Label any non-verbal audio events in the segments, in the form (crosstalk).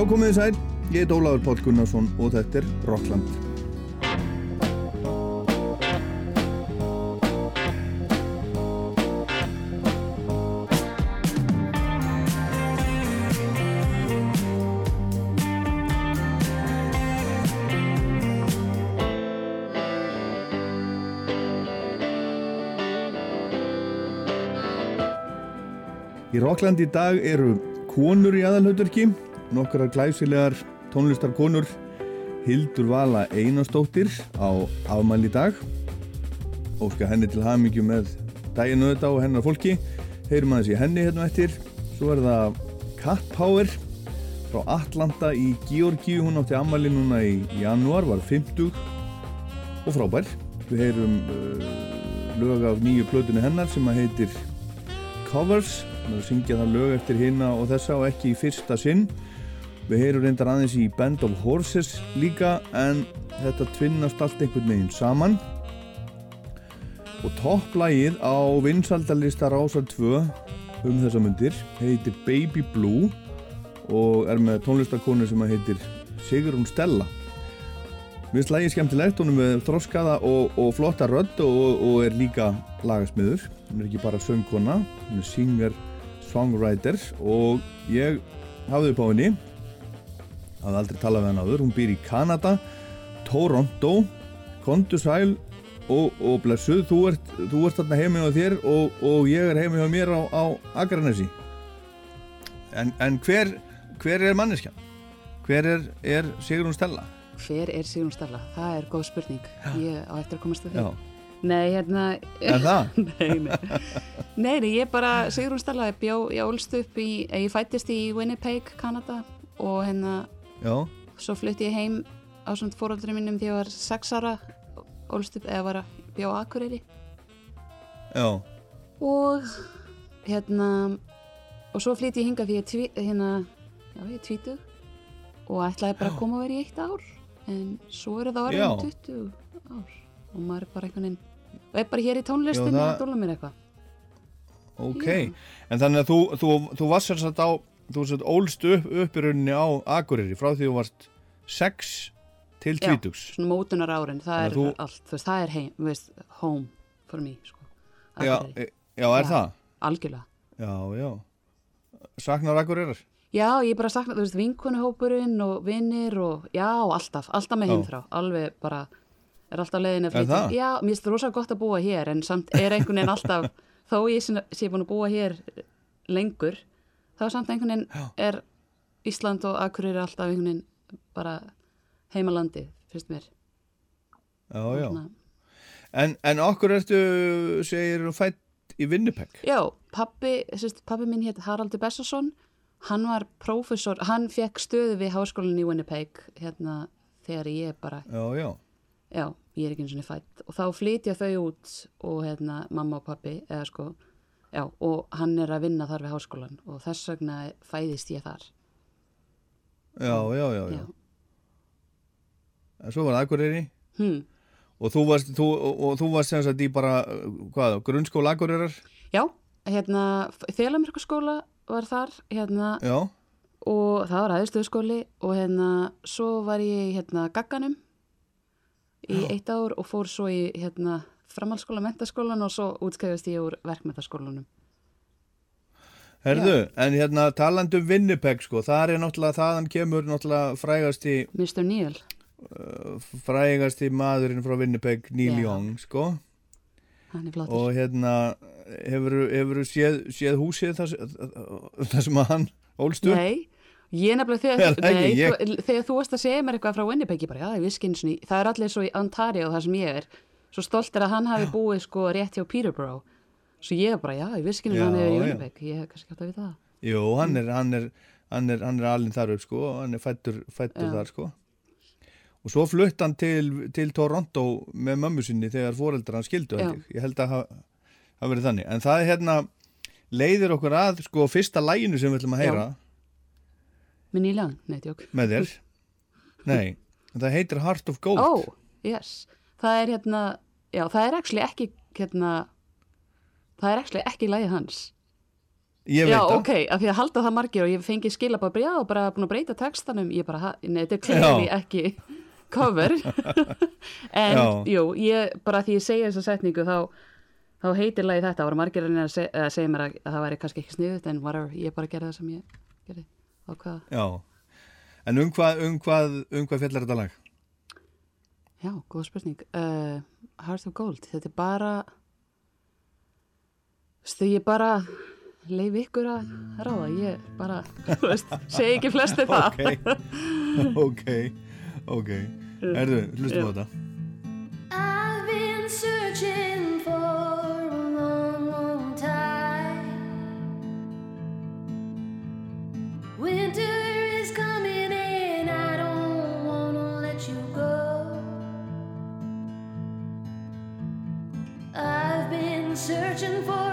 Já, komið þið sæl, ég er Ólaður Pál Gunnarsson og þetta er Rockland. Í Rockland í dag eru konur í aðalhauturki, nokkara glæsilegar tónlistarkonur, Hildur Vala Einarstóttir á afmæli í dag. Óska henni til hafmyggju með daginu þetta og hennar fólki. Heyrum aðeins í henni hérna eftir. Svo er það Cat Power frá Atlanta í Georgíu. Hún átti afmæli núna í janúar, var 50 og frábær. Við heyrum uh, lög af nýju plötunni hennar sem að heitir Covers að syngja það lög eftir hinna og þessa og ekki í fyrsta sinn við heyrum reyndar aðeins í Band of Horses líka en þetta tvinnast allt einhvern veginn saman. Og topplægið á vinsaldalista Rásar 2 um þessa myndir heitir Baby Blue og er með tónlistakonu sem heitir Sigrun Stella. Mér finnst lægið skemmtilegt, hún er með þróskaða og, og flotta rödd og, og er líka lagasmiður. Hún er ekki bara söngkona, hún er singer songwriter og ég hafði upp á henni hafði aldrei talað við henni áður hún býr í Kanada, Toronto Kondu Sæl og, og blessuð, þú ert, þú ert þarna heimi á þér og, og ég er heimi á mér á, á Akranesi en, en hver hver er manneskjan? Hver er, er Sigrun Stella? Hver er Sigrun Stella? Það er góð spurning Já. ég á eftir að komast að því Já, Nei, hérna er það? (laughs) Nei, nei. nei, nei, ég bara, Sigrun Stella, ég bjó, ég ólst upp í, ég fættist í Winnipeg, Kanada og hérna, Já, svo flutti ég heim á svona fóröldri mínum þegar ég var sex ára, ólst upp, eða var að bjó á Akureyri já, og hérna, og svo flytti ég hinga því ég tví, hérna, já, ég er tvítug og ætlaði bara að koma að vera í eitt ár, en svo eru það Já. orðin 20 ár og maður er bara einhvern veginn, og er bara hér í tónlistinni Já, að dóla mér eitthvað. ok Já. En þannig að þú, þú, þú varst sér satt á þú varst ólst upp, upp í rauninni á Akureyri frá því þú varst 6 til Já. 20 svona mótunar árin, það er þú- allt, þú veist, það er heim, veist, home for me, sko. Já, Akureyri. e- já, er Já. það? Algjörlega. Já, já Saknar Akureyrar? Já, ég bara sakna, þú veist, vinkunuhópurinn og vinnir og, já, alltaf, alltaf með Já. heimþrá, alveg bara, er alltaf leiðin að flytja. Já, mér finnst það rosa gott að búa hér, en samt er einhvern veginn alltaf, þó ég sé búin að búa hér lengur, þá samt einhvern veginn er Ísland og Akureyri alltaf einhvern veginn bara heimalandi, finnst mér. Já, já. En, en okkur ertu, segir fætt í Winnipeg? Já, pappi, sérst, pappi minn hétt Haraldur Bessason, hann var prófessor, hann fekk stöðu við háskólan í Winnipeg hérna þegar ég bara, Já, já. Já, ég er ekki eins og fætt og þá flytja þau út og hérna mamma og pappi, eða sko, já, og hann er að vinna þar við háskólan og þess vegna fæðist ég þar. Já, já, já, já. En svo var það Akureyri Hm. og þú varst, þú, og, og þú varst sem sagt í bara, hvað, grunnskóla Akureyrar? Já, hérna, Þelamerkurskóla var þar, hérna, Já, og það var aðeinstöðskóli og hérna, svo var ég hérna gagganum í eitt ár og fór svo í hérna framhaldsskóla, mentaskólan og svo útskæðist ég úr verkmentaskólanum. herðu, en hérna talandi um Winnipeg, sko, það er náttúrulega, þaðan kemur náttúrulega frægasti, Mr. Neil, uh, frægasti maðurinn frá Winnipeg, Neil Já. Young, sko, hann er flottur. og hérna, hefur, hefur séð, séð húsið það, það sem að hann ólst upp? Nei, ég nefnilega þegar, ekki? nei, Ég- þú, þegar þú varst að segja mér eitthvað frá Winnipeg, ég bara, já, ég vissi eins og það er allir svo í Ontario þar sem ég er, svo stolt er að hann hafi búið sko rétt hjá Peterborough, svo ég er bara, já, ég vissi og hann Já, er í já. Winnipeg, ég hef kannski átt að vita það. Jú, hann er, hann er, hann er, hann er alveg þar upp, sko, hann er fættur, fættur Já. þar, sko. Og svo flutt hann til, til Toronto með mömmu sinni þegar foreldrar hann skildu, Já. ég. Held að hafa verið þannig. En það er hérna, leiðir okkur að, sko, fyrsta læginu sem við ætlum að Já. heyra Með Neil Young, nei, tjók. með þér. (laughs) Nei, það heitir Heart of Gold. Oh, yes. Það er hérna, já, það er actually ekki, hérna, það er actually ekki lægið hans. ég Já, veit það. ok, af því að halda það margir og ég fengi skila bara, já, bara búin að breyta textanum, ég bara, nei, þetta er clearly ekki (laughs) cover. (laughs) En, Já. jú, ég, bara því ég segja þessa setningu þá, þá heitir lagi þetta, það voru margir að, reyna að, seg, segja mér að, að það væri kannski ekki sniðut en whatever, ég bara gerði það sem ég gerði. Á hvað, Já, en um hvað, um hvað, um hvað fjallar þetta lag? Já, góð spurning. Uh, Heart of Gold, þetta er bara stu ég bara leif ykkur að ráða, ég bara þú veist, segi ekki flesti það. Ok, ok, ok. (laughs) Erðu, hlustum á þetta searching for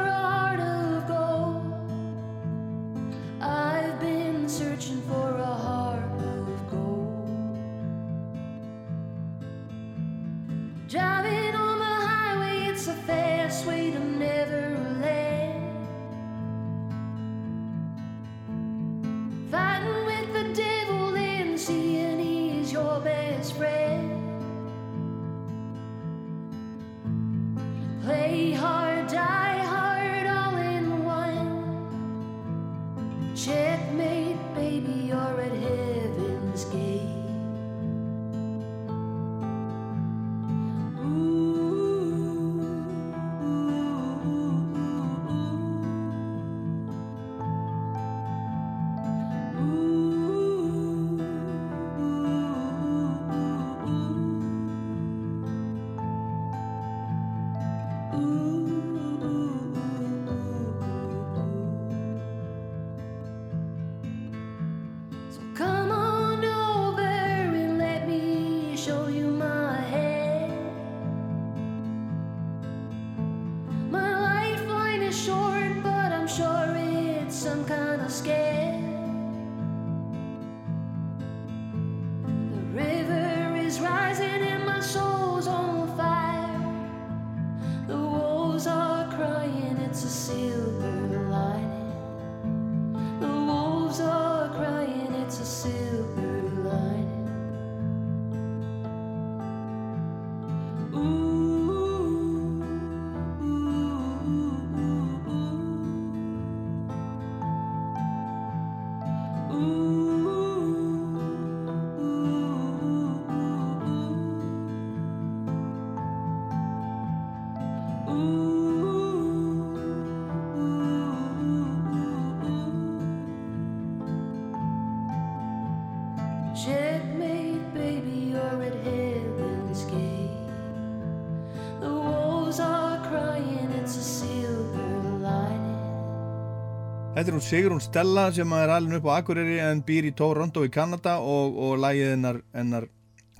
Þetta er hún Sigrún Stella sem er alveg upp á Akureyri en býr í Toronto í Kanada og, og lagið hennar, hennar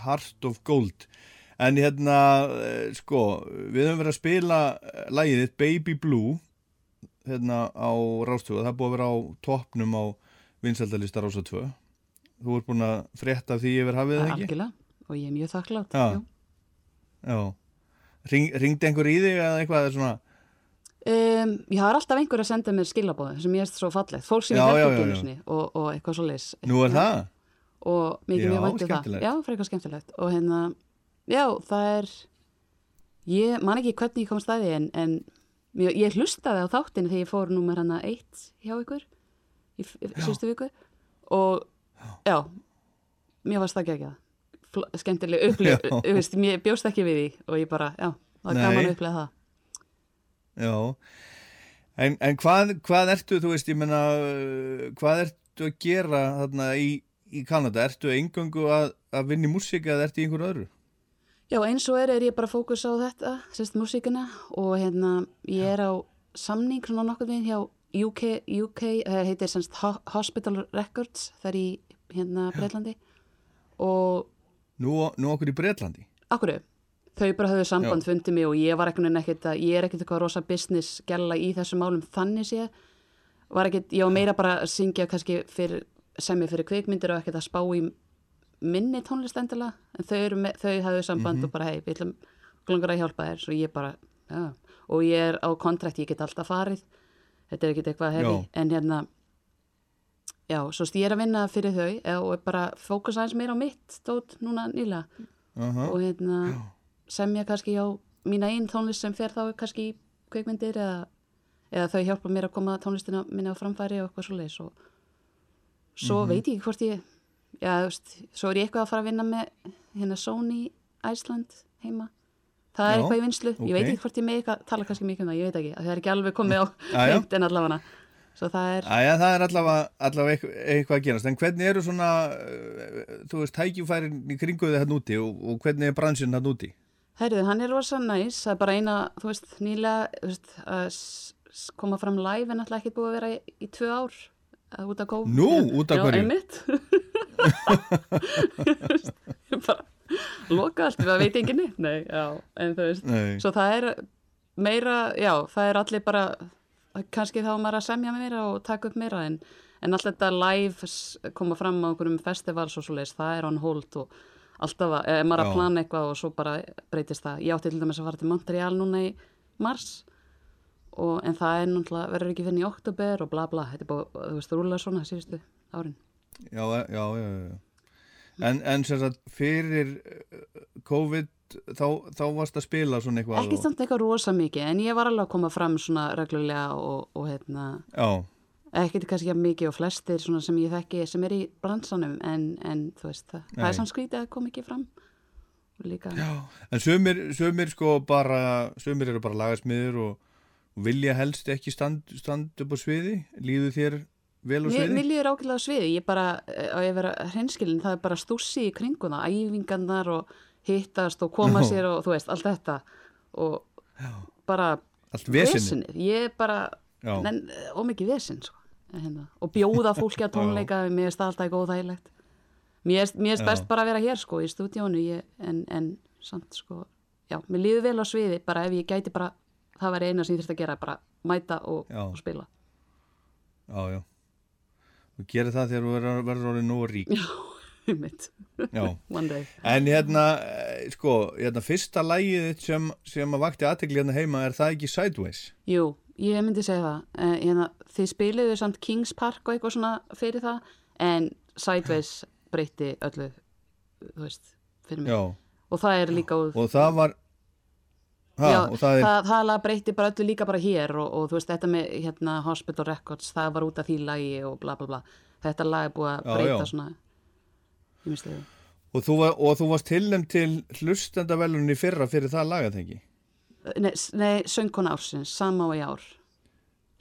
Heart of Gold. En hérna, eh, sko við höfum verið að spila eh, þitt Baby Blue hérna á Rástöfu, það búið að vera á toppnum á vinsældalista Rása 2 þú ert búin að frétta því yfir hafið það ekki? algjörlega og ég er mjög þakklátt Já. Já. Ring, Ringdi einhver í þig eða eitthvað svona Um, ég har alltaf einhver að senda mér skilabóð sem ég er svo fallegt, fólk sem Já, ég já, já, ekki já. sinni og, og eitthvað svo leis Nú er það? og mikið Já, mjög væntið það. skemmtilegt. já, frekar skemmtilegt. Og hérna, já, það er ég man ekki hvernig ég kom stæði en, en ég, ég hlustaði á þáttinu þegar ég fór númer hana eitt hjá ykkur í síðustu viku. Og já, mér varst það ekki það skemmtileg Já. mér bjóst ekki við því og ég bara, já, það var gaman að upplega það Já, en, en hvað, hvað ertu, þú veist, ég menna, hvað ertu að gera þarna í, í Kanada? Ertu engöngu að, að vinna í músík eða ertu í einhverju öðru? Já, eins og er er ég bara fókus á þetta, sérst músíkina og hérna ég er á samning svona nokkuð veginn hjá UK, UK það heitir semst Ho- Hospital Records, það er í hérna Breitlandi og Nú, nú okkur í Bretlandi? akkur þau bara höfðu samband fundið mig og ég var ekkert ekkert að, ég er ekkert eitthvað rosa business gæla í þessum málum. Þannig sé var ekkert, ég var meira bara að syngja kannski fyrir, sem ég fyrir kvikmyndir og ekkert að spá í minni tónlist endilega, en þau, með, þau hafðu samband og bara hei, við ætlum langar að hjálpa þér, svo ég bara, já, og ég er á kontrakt, ég get alltaf farið. Þetta er ekkit eitthvað hefi, Já. en hérna já, svo st- ég er að vinna fyrir þau eða- og bara fókus aðeins meira á mitt stótt núna nýlega. Aha. og hérna semja kannski á mína einn tónlist sem fer þá kannski í kveikmyndir eða, eða þau hjálpa mér að koma tónlistina minni á framfæri og eitthvað svo leis og svo Mhm. veit ég ekki hvort ég já, þú veist, svo er ég eitthvað að fara að vinna með hérna Sony Iceland heima. Það er Já, eitthvað í vinslu, ég veit ekki hvort ég með eitthvað tala kannski mikið um það, ég veit ekki, það er ekki alveg komið á (laughs) hreint en allavega. Svo það er, Æja, það er allavega, allavega eitthvað, að gerast, en hvernig eru svona, uh, þú veist, tækifærin í kringu þið hérna úti og, og hvernig er bransinn hérna úti? Herðu, hann er rosa næs, það er bara eina, þú veist, nýlega, þú veist, að koma fram live en alltaf ekkert búið að vera í, í tvö ár að út af COVID. Nú, út af Já, hverju? einmitt. (laughs) Bara, loka allt, það veit enginn neitt, nei, já, en þú veist, Nei. svo það er meira, já, það er allir bara, kannski þá maður að semja meira og taka upp meira, en, en alltaf þetta live koma fram á einhverjum festivals og svo leis, það er on hold og alltaf að, ef maður er að plana eitthvað og svo bara breytist það. Ég átti til dæmis að fara til Montreal núna í mars og, en það er náttúrulega, verður ekki finn í oktober og bla bla, þetta er búið, þú veist, rúlega svona síðustu árin. Já, já, já, já. En, en sem sagt, fyrir uh, COVID, þá, þá varst að spila svona eitthvað Ekki samt eitthvað rosa mikið, en ég var alveg að koma fram svona reglulega og, og hérna, Já, ekkert kannski að mikið og flestir sem ég þekki sem er í bransanum, en, en þú veist, það, það er samt skrítið að koma ekki fram. Líka, já. En sumir, sumir sko bara, sumir eru bara lagasmiður og, vilja helst ekki stand, stand upp á sviði, líðu þér vel á sviði? mér líður ákveðlega á sviði, ég bara, eh, á ég vera hreinskilin, það er bara stússi í kringum það, æfingarnar og hittast og koma sér og þú veist, allt þetta og Já. bara Allt vesinni? ég bara. En ómikið vesin, sko, hérna. og bjóða fólki að (laughs) tónleika, mér er það alltaf ekki óþægilegt. Mér er, er Já. best bara að vera hér, sko, í stúdíónu, ég, en, en samt, sko, já, mér líður vel á sviði, bara ef ég gæti bara, það var eina sem ég þurfti að gera, bara mæta og, og spila. Já, já. Þú gerir það þegar þú verður, verður orðið nógu rík. Mitt, Já. (laughs) (laughs) one day. En hérna, eh, sko, hérna fyrsta lægið sem, sem að vakti aðtegli hérna heima er það ekki Sideways? Jú, ég myndi segja það. Uh, hérna, þið spiliðu samt Kings Park og eitthvað svona fyrir það, en Sideways breytti öllu, þú veist, fyrir mig. Já. Og það er líka úr... Og það var, ha, Já, og það er, það, það breytti bara öllu líka bara hér og, og þú veist, þetta með hérna, Hospital Records, það var út af því lagi og bla bla bla. Þetta lag er búið að breyta já. svona, ég minnst þau. og þú, var, og þú varst tilnæmt til hlustendavelunni fyrra fyrir það lagað þengi? Nei, nei söngkona ársins, sama og í ár.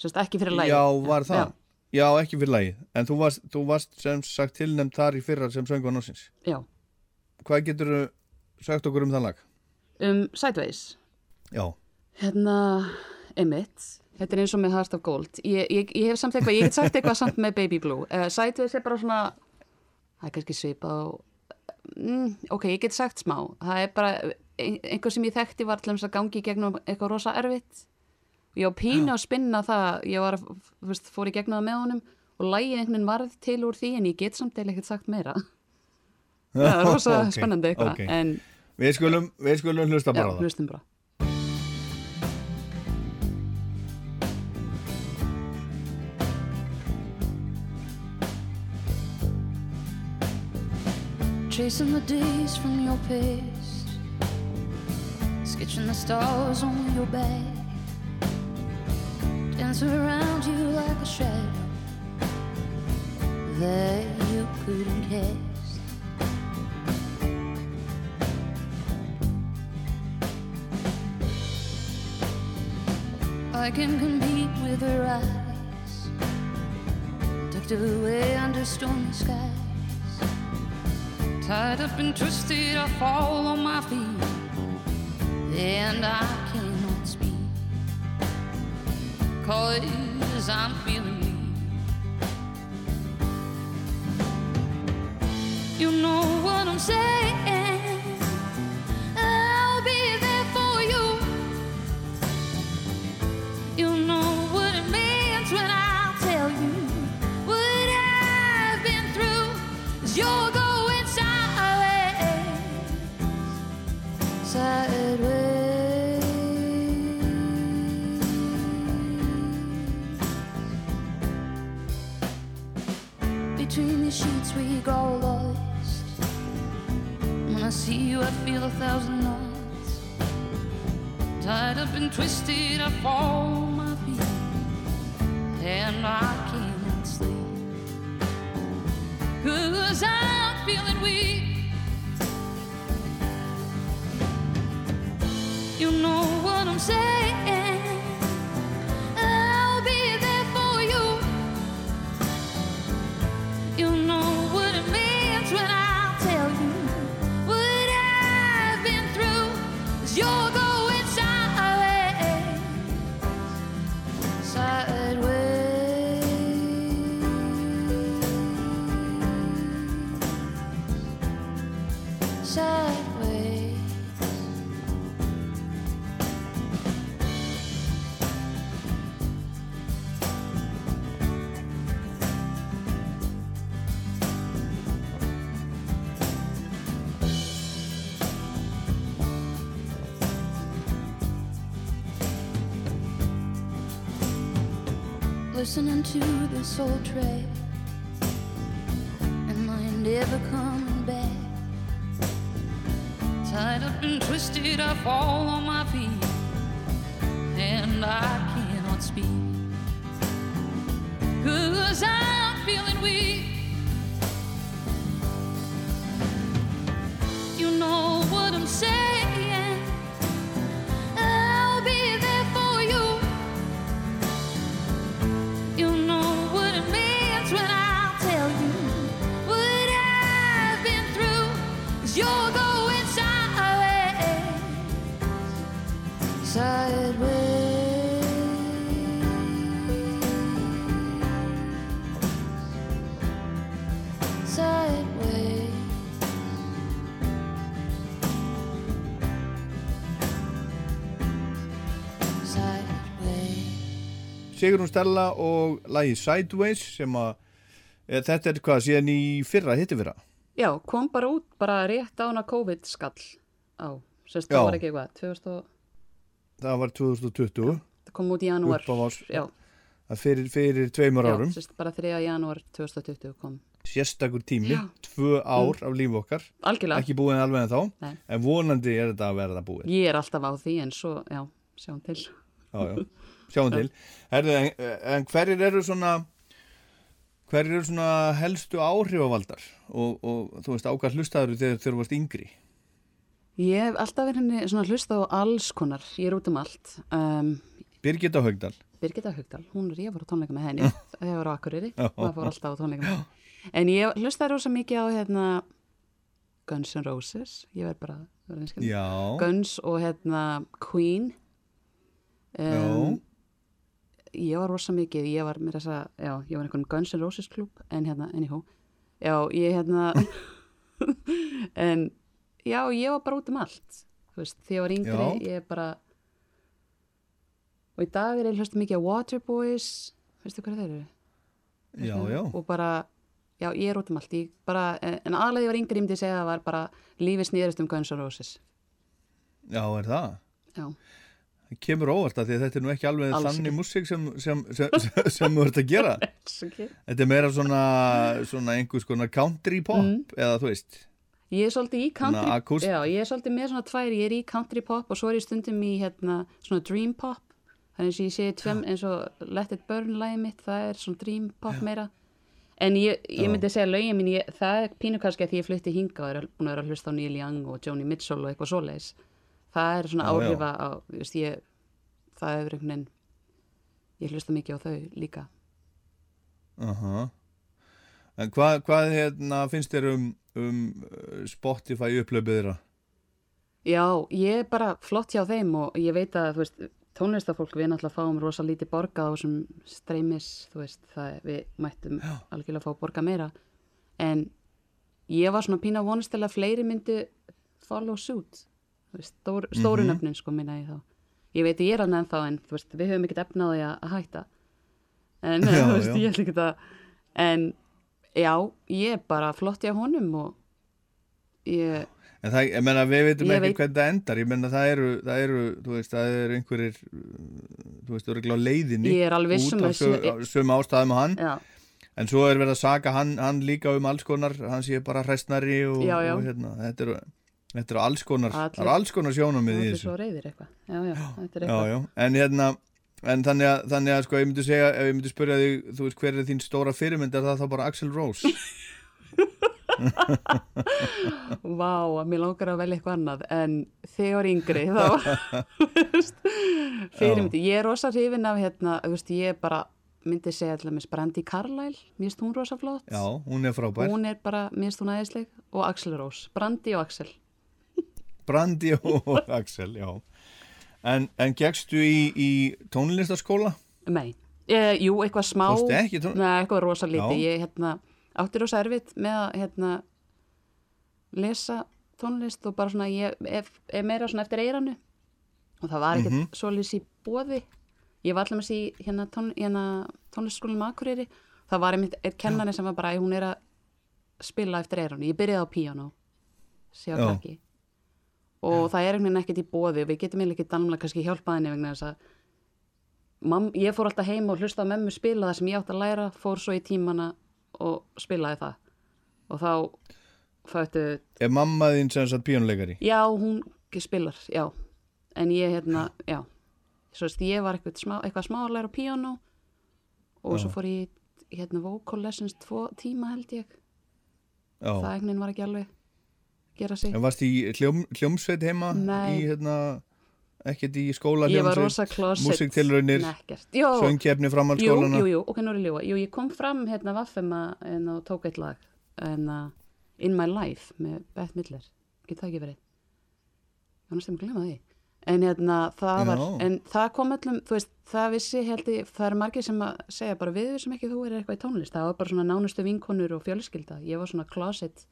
Sérst, ekki fyrir lagi. Já, var það? Já. ekki fyrir lagið. En þú varst, þú varst sem sagt tilnæmt þar í fyrra sem söngun ásins. Já, Hvað getur þú sagt okkur um það lag? um Sideways. Já. Hérna, Emmett, þetta er eins og með Heart of Gold. Ég, ég, ég hef samt eitthvað, ég get sagt eitthvað samt með Baby Blue. Uh, Sideways er bara svona, það er kannski svipað og, mm, ok, ég get sagt smá. Það er bara, einhver sem ég þekkti var til að gangi gegnum eitthvað rosa erfitt. Ég var pínu að spinna það, ég var, veist, fór í gegnum það með honum og lægið einhvern veginn varð til úr því en ég get samt eða ekkert sagt meira. (laughs) Það er rosa Ok, spennandi eitthvað, ok. en Við skulum, við skulum hlusta já, bara á það. hlustum bara. Tracing the days from your past, sketching the stars on your back, dancing around you like a shadow that you couldn't cast. I can compete with her eyes, tucked away under stormy skies. Tied up and twisted, I fall on my feet, and I cannot speak. Cause I'm feeling weak. You know what I'm saying. Up and twisted, I fall listening to this old track Sigrun Stella og lagi Sideways sem að e, þetta er hvað síðan í fyrra, hitti fyrra Já, kom bara út bara rétt á hana COVID skall á, sérst Já. það var ekki eitthvað 2000, og- það var 2020 það kom út í janúar já, fyrir, fyrir tveimur já, árum sérst bara 3. janúar 2020 kom, sérstakur tími, Já. tvö ár af líf okkar algjörlega ekki búin alveg en þá Nei. en vonandi er þetta að verða búið ég er alltaf á því en svo, já, sjáum til já, já. (laughs) sjáum til. Herðu, en, en hverjir eru svona hverjir eru svona helstu áhrifavaldar? Og, og þú veist ákvæð hlustaður þegar þú varst yngri? Ég hef alltaf verið henni svona hlusta á alls konar, ég er út um allt. Um, Birgitta Haugdal Birgitta Hugdal, hún er, ég var á tónleika með henni. Þegar ég var á Akureyri, Já. maður fór alltaf á tónleika með henni en ég hlustaði rosa mikið á hérna Guns N' Roses. Ég verð bara, Guns og hérna Queen. Um, ég var rosa mikið ég var með þessa, já, ég var einhvern Guns N' Roses klúb, en hérna, anyhow já, ég hérna (laughs) en já, ég var bara út um allt þú veist, þegar ég var yngri, Já. ég bara og í dag er ég hlusta mikið á Waterboys veistu hvað þeir eru? já, já. og bara, já, ég er út um allt ég bara, en aðlega ég var yngri, ég myndi segja að það var bara lífið snýðist um Guns N' Roses. Já, er það? Já, það kemur óvart að því að þetta er nú ekki alveg Alls þannig músík sem, sem, sem, sem, þú ert að gera. (laughs) Þetta er meira svona, svona einhvers konar country pop Mm. eða þú veist. Ég er svolítið í country, já, ég er svolítið með svona tvær, ég er í country pop og svo er ég stundum í hérna svona dream pop, þannig að ég sé tveim eins og Let It Burn lagi mitt, það er svona dream pop meira, en ég, ég Já. myndi segja lögin mín, ég, það er pínu kannski að því ég flutti hinga og er búin að vera að hlusta á Neil Young og Joni Mitchell og eitthvað svoleiðis, það er svona Já, áhrifa á, þú veist, ég, það hefur einhvern veginn, ég hlusta mikið á þau líka. uh en hvað, hvað hérna, finnst þér um, um uh, Spotify upplöfið þeirra? Já, ég er bara flott hjá þeim og ég veit að, þú veist, tónlistafólk við náttúrulega fáum rosa lítið borgað á þessum streymis, þú veist, það er, við mættum Já. algjörlega að fá borga meira. En ég var svona pína vonast til að fleiri myndi follow suit, stór, stóru Mhm. nöfnin sko minna ég þá. Ég veit ég er hann ennþá en þú veist, við höfum ekkert efnaði að, að hætta en (laughs) Já, þú veist, já. ég ætla ekki að en já, ég er bara flott hjá honum og ég En það, ég menna, við veitum ekki veit- hvernig það endar, ég menna, það eru, það eru, þú veist, það eru einhverjir, þú veist, þú eru ekki á leiðinni alveg um út að af söm, sé- söm ástæðum á hann, já, En svo er verið að saka hann, hann líka um alls konar, hann sé bara hræstnari og, og hérna, þetta eru, þetta eru alls konar, Allir- alls konar sjónum í Það er þessu. svo reyðir eitthvað. Já, já, þetta er Já, eitthvað. já, en hérna, en þannig að, þannig að sko, ég myndi segja, ef ég myndi spyrja þig, þú veist, hver er þín stóra fyrirmynd, er það þá bara Axl Rose? (laughs) Vá, að mér langar að velja eitthvað annað en þegar yngri þá (laughs) fyrir myndi, ég er rosa hrifin af hérna, veist, ég bara myndi segja allaveg Brandi Carlyle, mér finnst hún rosa flott Já, hún er frábær. hún er bara, mér finnst hún aðeinsleg og Axel Rose, Brandi og Axel Brandi og (laughs) Axel, já. En, en gegstu í, í tónlistaskóla? Nei, e, jú, eitthvað smá Fórstu ekki í tón- Nei, eitthvað rosa lítið, Já. ég hérna átti rosa erfitt með að hérna lesa tónlist og bara svona, ég er, meira svona eftir eiranu og það var ekkert mm. -hmm. svolítið í bóði ég var allir með sí hérna, tón, hérna tónlistskólinn með Akureyri það var einmitt eitt kennari sem var bara "Æ, hún er að spila eftir eiranu, ég byrjaði á píano sé á Já. krakki og það er einhvern veginn ekkert í bóði og við getum eiginlega ekki danlega kannski hjálpað henni vegna þess að mam, ég fór alltaf heim og hlusta á memmu spila það sem ég átt að læra, fór svo í tímana og spilaði það. Og þá fættu, Er mamma þín sem sagt píónuleikari? já hún spilar, já. En ég hérna, já. Svo veist, ég var eitthvað smá, eitthvað smá að læra á píano og svo fór ég hérna vocal lessons tvo tíma held ég. Já. það veginn var ekki alveg gera sig En varst í hljóm, hljómsveit heima? Nei. Í hérna, ekkert í skóla ég var hljómsveit? rosa closet Músiktilraunir, nekkert, jó, söngkefni Jú, jú, jú, ok, nú er ég ljúa. Jú, ég kom fram hérna vaffema en og tók eitt lag uh, In My Life með Beth Midler. Get það ekki verið? Ég var næstum að glemma því. En hérna, það var, en það kom öllum, þú veist, það vissi held ég, það eru margir sem að segja bara við vissum ekki þú er eitthvað í tónlist. Það var bara svona nánustu vinkonur og fjölskylda. Ég var svona closet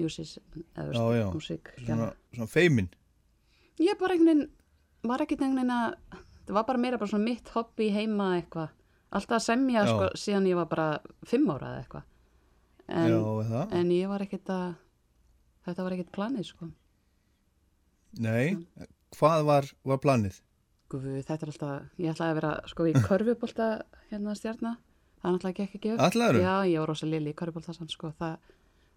music, eða þú veist, músík. Svona, svona feimin? Ég bara einhvern veginn, var ekki einhvern veginn að, það var bara meira bara svona mitt hobby heima eitthvað. Alltaf að semja sko, síðan ég var bara fimm ára eða eitthvað. En, Já, en ég var ekkert að, þetta var ekkert planið sko. Nei, hvað var, var planið? Guð, þetta er alltaf, ég ætlaði að vera sko í körfubólta hérna stjarnar. Það er náttúrulega gekk ekki upp. Ætlaðirðu? Já, ég var rosa lili í körfubólta samt sko. Það,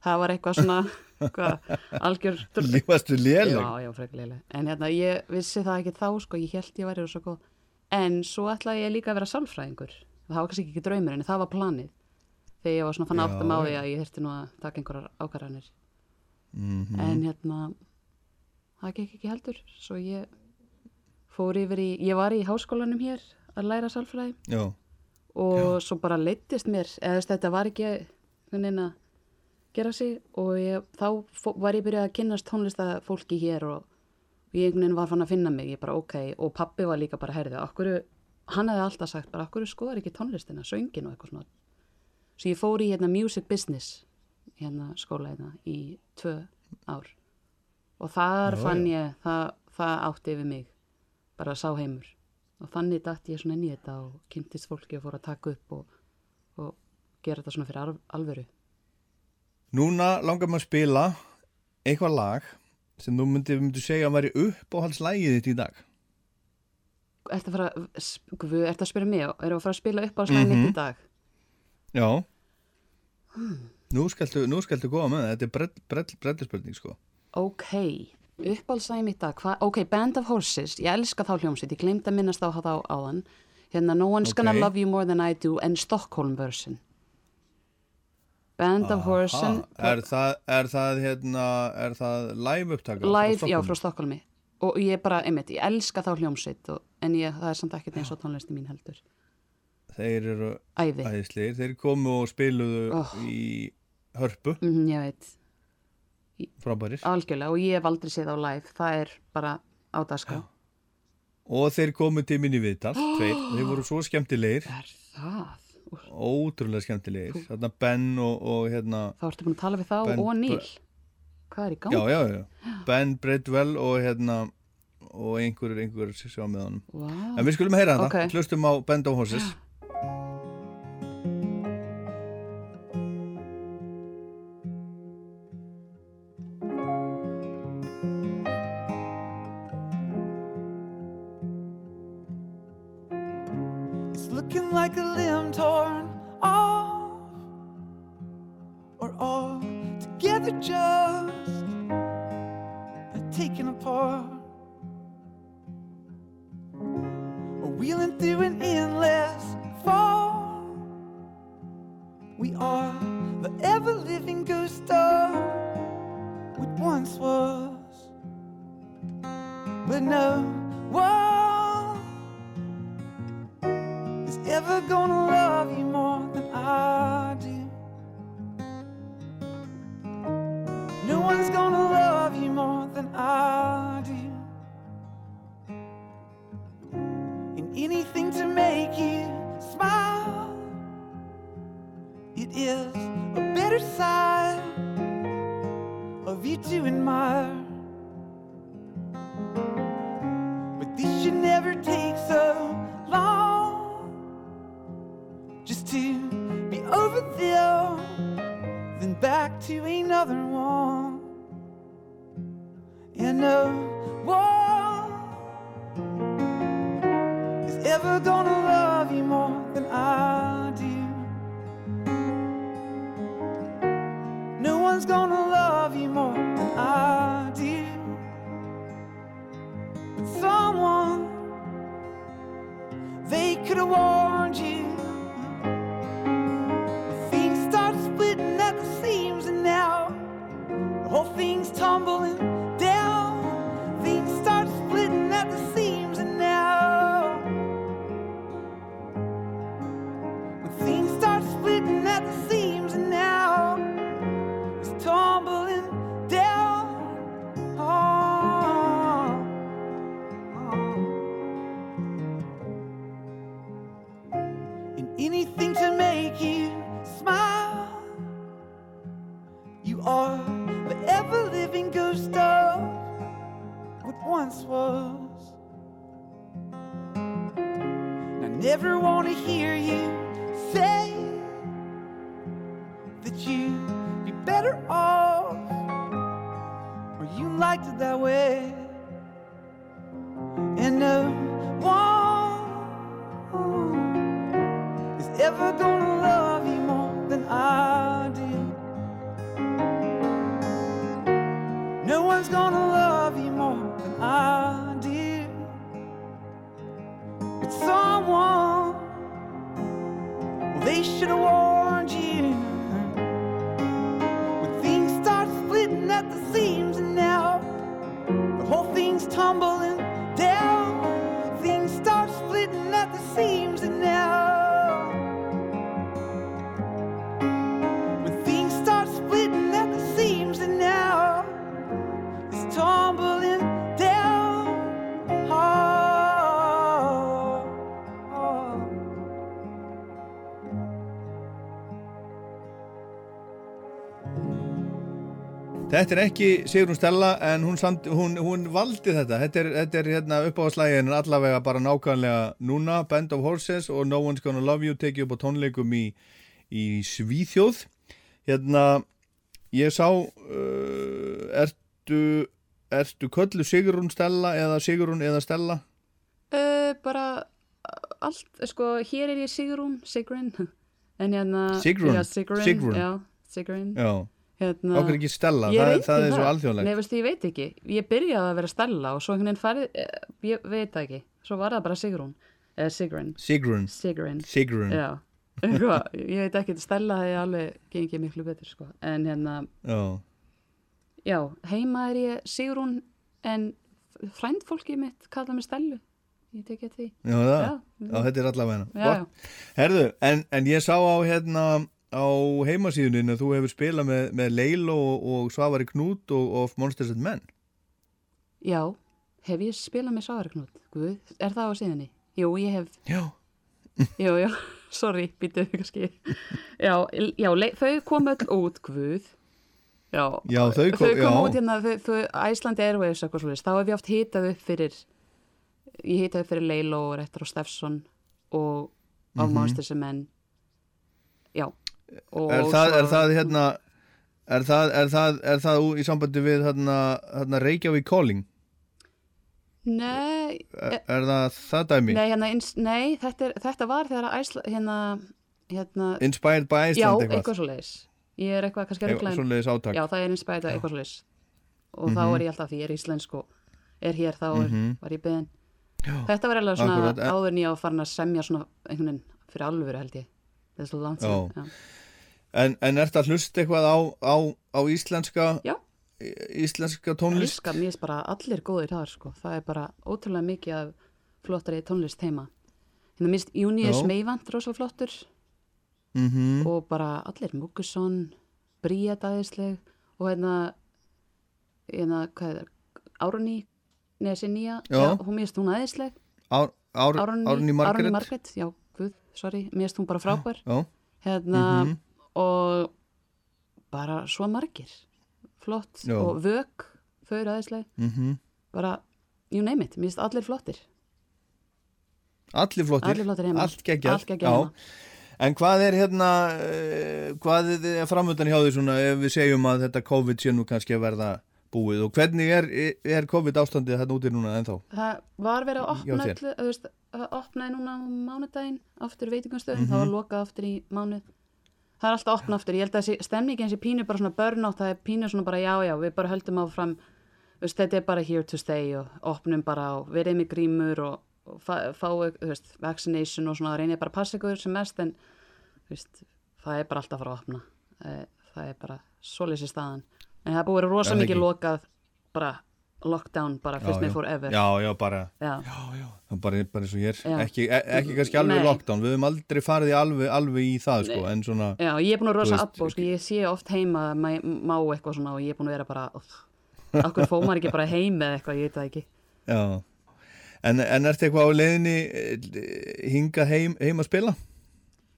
það var eitthvað svona, (laughs) hvað, algjör... Lífastu léleg? Já, já. En hérna, ég vissi það ekki þá, sko, ég held ég væri svo. En svo ætlaði ég líka að vera sálfræðingur. Það var kannski ekki draumur, en það var planið. Þegar ég var svona fann Já, áttum á því já. að ég þurfti nú að taka einhverjar ákvarðanir. Mhm. En hérna, það gekk ekki heldur. Svo ég fór yfir í, ég var í háskólanum hér að læra sálfræði Já, og svo bara leittist mér, eða þetta var ekki hvernig að gera sig og ég, þá var ég byrjað að kynnast tónlistafólki hér og ég einhvern veginn var fann að finna mig, ég bara ok og pappi var líka bara herðið, okkur hann hefði alltaf sagt bara okkur skoðar ekki tónlistina, söngin og eitthvað svona. Svo ég fór í hérna music business hérna skóla hérna í tvö ár. Og þar Já, fann já. ég, það, það átti yfir mig bara sá heimur. Og þannig dætt ég svona inn í þetta og kynntist fólki og fór að taka upp og, og gera þetta svona fyrir al- alvöru núna langar maður að spila eitthvað lag sem þú myndi, myndi segja að væri uppáhaldslægið þitt í dag. Ertu að fara, sp- guð, ertu að spyrja mig erum við að fara að spila upp á slæðin Mhm. mitt í dag Já. Nú skaltu, nú skaltu góða með það, þetta er brell, brell, brellispurning sko. ok, uppálsæmi í dag hva, ok, Band of Horses, ég elska þá hljómsveit ég glemt að minnast á þá áðan hérna No One's Gonna Ok. Love You More Than I Do en Stockholm version Band of Horses Aha, er það, er það hérna, er það live upptaka? live, já, frá Stockholmi og ég bara, einmitt, ég elska þá hljómsveit og, en ég, það er samt ekkert eins og tónlisti mín heldur. Þeir eru æði, æðislegir, þeir komu og spiluðu Oh. í hörpu, mm, ég veit. Frábærir. algjörlega og ég hef aldrei séð á live. Það er bara á dagskrá. Og þeir komu til minni viðtal, tveir, og þeir voru svo skemmtilegir, er það? Ótrúlega skemmtilegir. Þarna Ben og, og hérna, þá ertu búin að tala við þá Ben- og Níl hvað er í gangi? já, já, já, Ben Bredwell og hérna, og einhver, einhver sjá með honum. Vá. En við skulum heyra þetta, Ok. hlustum á Band (gasps) of ever gonna Þetta er ekki Sigrun Stella en hún, samt, hún, hún valdi þetta þetta er, þetta er hérna uppáðslægin allavega bara nákvæmlega núna Band of Horses og No One's Gonna Love You tekið upp á tónleikum í, í Svíþjóð hérna ég sá uh, ertu, ertu köllu Sigrun Stella eða Sigrun eða Stella Uh, bara allt, sko, hér er ég Sigrún, Sigrun, (laughs) en hérna... Sigrún? Já, Sigrun, Sigrún? já, Sigrun. Já, Hérna, okkur ekki Stella það, það ekki er svo alþjóðlegt Nei, veistu, ég veit ekki. Ég byrjaði að vera Stella og svo einhvern veginn farið, eh, ég veit það ekki. Svo var það bara Sigrún, eða Sigrun, Sigrun, Sigrun. Sigrun Já, eitthvað, (laughs) ég veit ekki, Stella hefði alveg gengið miklu betur, sko. En hérna, Já, já, heima er ég Sigrún, en frændfólkið mitt kalla mig Stellu. Ég tek eftir því. já, það, Já, já, þetta er allavega. Herðu, en, en ég sá á hérna á heimasíðuninu að þú hefur spilað með, með Leilo og, og Svavari Knút og of Monsters and Men Já, hef ég spilað með Sáarknút? Guð, er það á síðunni? Jú, ég hef, Já, (laughs) jú, já, sorry, býtuðu kannski. Já, já, le- þau kom öll út, Guð. Já, Já, þau kom- þau kom já. út hérna, þau, þau, Æsland Airways eitthvað svolítið, þá hef ég oft hitað upp fyrir, ég hitað upp fyrir Leilo og Rettar og Steffson og of Mhm. Monsters and Men. Já. Og er það, svo- er það hérna er það, er það, er það í sambandi við hérna, hérna Reykjavík Calling Nei, er, er það það dæmi? nei, hérna, nei þetta, er, þetta var þegar Æsland, hérna, hérna, Inspired by Já, Iceland eitthvað svo leiðis. ég er eitthvað kannski að ruggla um- Svoleiðis átak Já, það er inspæðið eitthvað svo leys og þá Mhm. er ég alltaf því ég er íslensk og er hér þá er, Mhm. var ég beðin Já. Þetta var eiginlega svona en- áður ég á farin að semja svona einhvern veginn fyrir alvöru held ég þetta er svo langt Já. Já. En, en ert að hlusta eitthvað á, á, á íslenska Já. íslenska tónlist? Elskar, mér er bara allir góðir þar sko. það er bara ótrúlega mikið af flottari tónlist heima hérna minnst Június Já. Meivand rosalega flottur Mm og bara allir Múkusson Bríet aðeinsleg og hérna hérna, hvað er Árunni, neða þessi nýja Já. hún minnst hún aðeinsleg Ár, ár, Árunni, Margrét já, sorry, minnst hún bara frábær. Hérna Mhm. og bara svo margir. Flott Já. og vök þau eru aðeinsleg mm bara, you name it, minnst allir flottir. Allir flottir. Allir flottir Allt geggjað. En hvað er hérna uh, hvað er framöndan hjá því svona ef við segjum að þetta COVID sé nú kannski að verða búið og hvernig er, er COVID ástandið þarna úti núna ennþá? það var verið að opna öllu, þú veist, að opnaði núna á mánudaginn aftur veitingastöðum, Mhm. það var lokað aftur í mánuð það er alltaf að opna aftur ég held að stemningin sem pínu bara svona burnout það er pínu svona bara já já, við bara höldum áfram þú veist, þetta er bara here to stay og opnum bara og verið með grímur og, og fá, fáu, þú veist, vaccination og svona reynið bara að passa ykkur sem mest en þú veist, það er bara alltaf að fara að opna Eh, það er bara svoleiðis í staðan en það búið að vera rosa mikið lokað bara lockdown, bara fyrst með forever Já, já, bara já. Já, bara, bara ekki, e- ekki kannski alveg Nei. lockdown. Við höfum aldrei farið í alveg, alveg í það sko, en svona, Já, ég er búin að rosa abbó, sko, ég sé oft heima má, má eitthvað svona og ég er búin að vera bara okkur fóð maður ekki bara heim eða eitthvað, ég veit það ekki. En, en ertu eitthvað á leiðinni eh, hingað heim, heim að spila?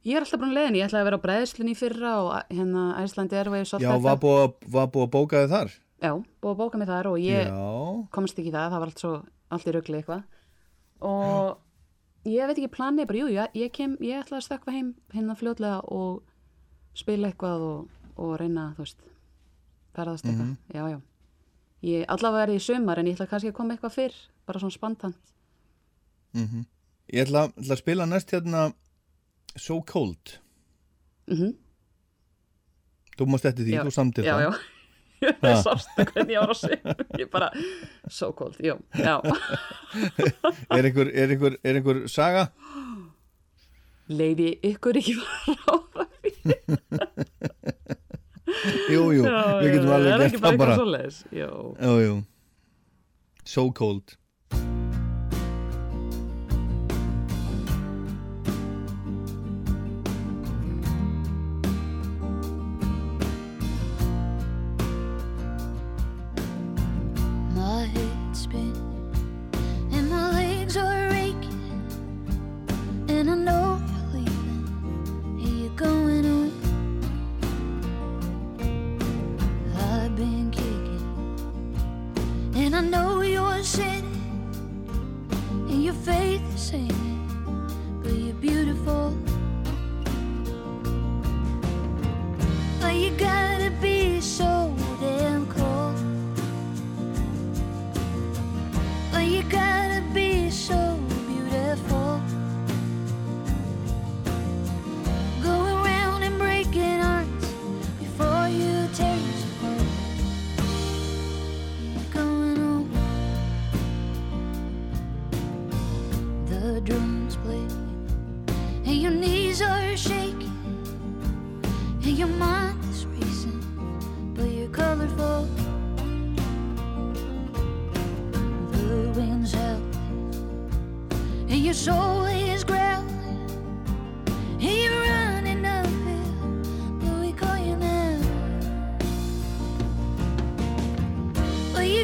Ég er alltaf búin að leiðin, ég ætlaði að vera á bræðslunni í fyrra og hérna Æslandi Airways og Já, var búið, var búið að bóka þið þar? Já, búið að bóka mig þar og ég Já, komst ekki í það, það var allt svo allt í rugli eitthvað. Og ég veit ekki planið, bara jú, ég, ég kem ég ætlaði að stökkva heim hérna fljótlega og spila eitthvað og, og reyna, þú veist ferðast eitthvað, já, já. Ég allavega er í sumar en ég ætla kannski að koma eitthvað fyrr bara svona spantant mhm. Ég ætla, ætla að spila næst hérna So Cold. Mm Þú mást eftir því, Já, þú samtir já, það. já. (laughs) Það sástu hvernig ég var að segja. (laughs) Ég bara, so cold, jú, já. (laughs) Er einhver, er einhver, er einhver saga? leiði ykkur ekki fara á Jú, jú, við getum alveg ekki það bara Jú, jú. So Cold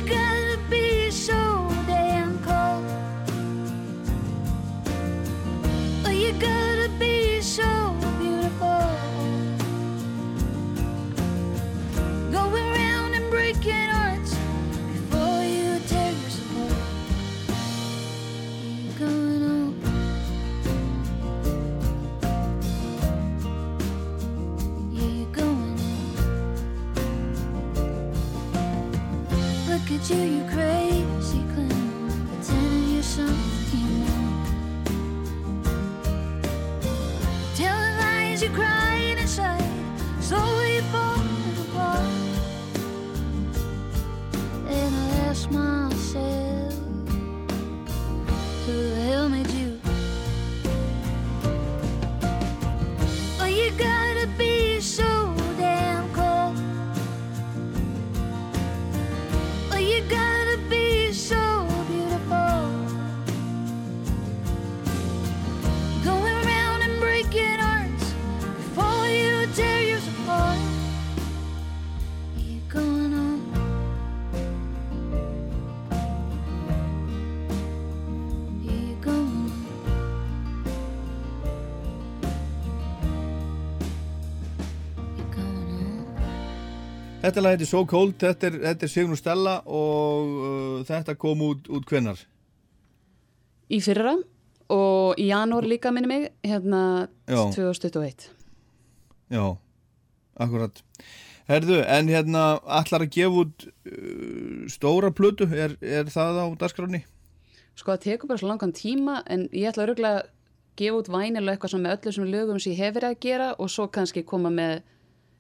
Well, Þetta lag heitir So Cold, þetta er, er Sigrun Stella og uh, þetta kom út, út hvenar? Í fyrra og í janúar líka minni mig, hérna Já. 2021. Já, akkurat. Herðu, en hérna allar að gefa út uh, stóra plötu, er, er það á dagskráni? Sko það tekur bara svo langan tíma en ég ætla að að gefa út vænilega eitthvað svona með öllu sem lögum sem ég hef verið að gera og svo kannski koma með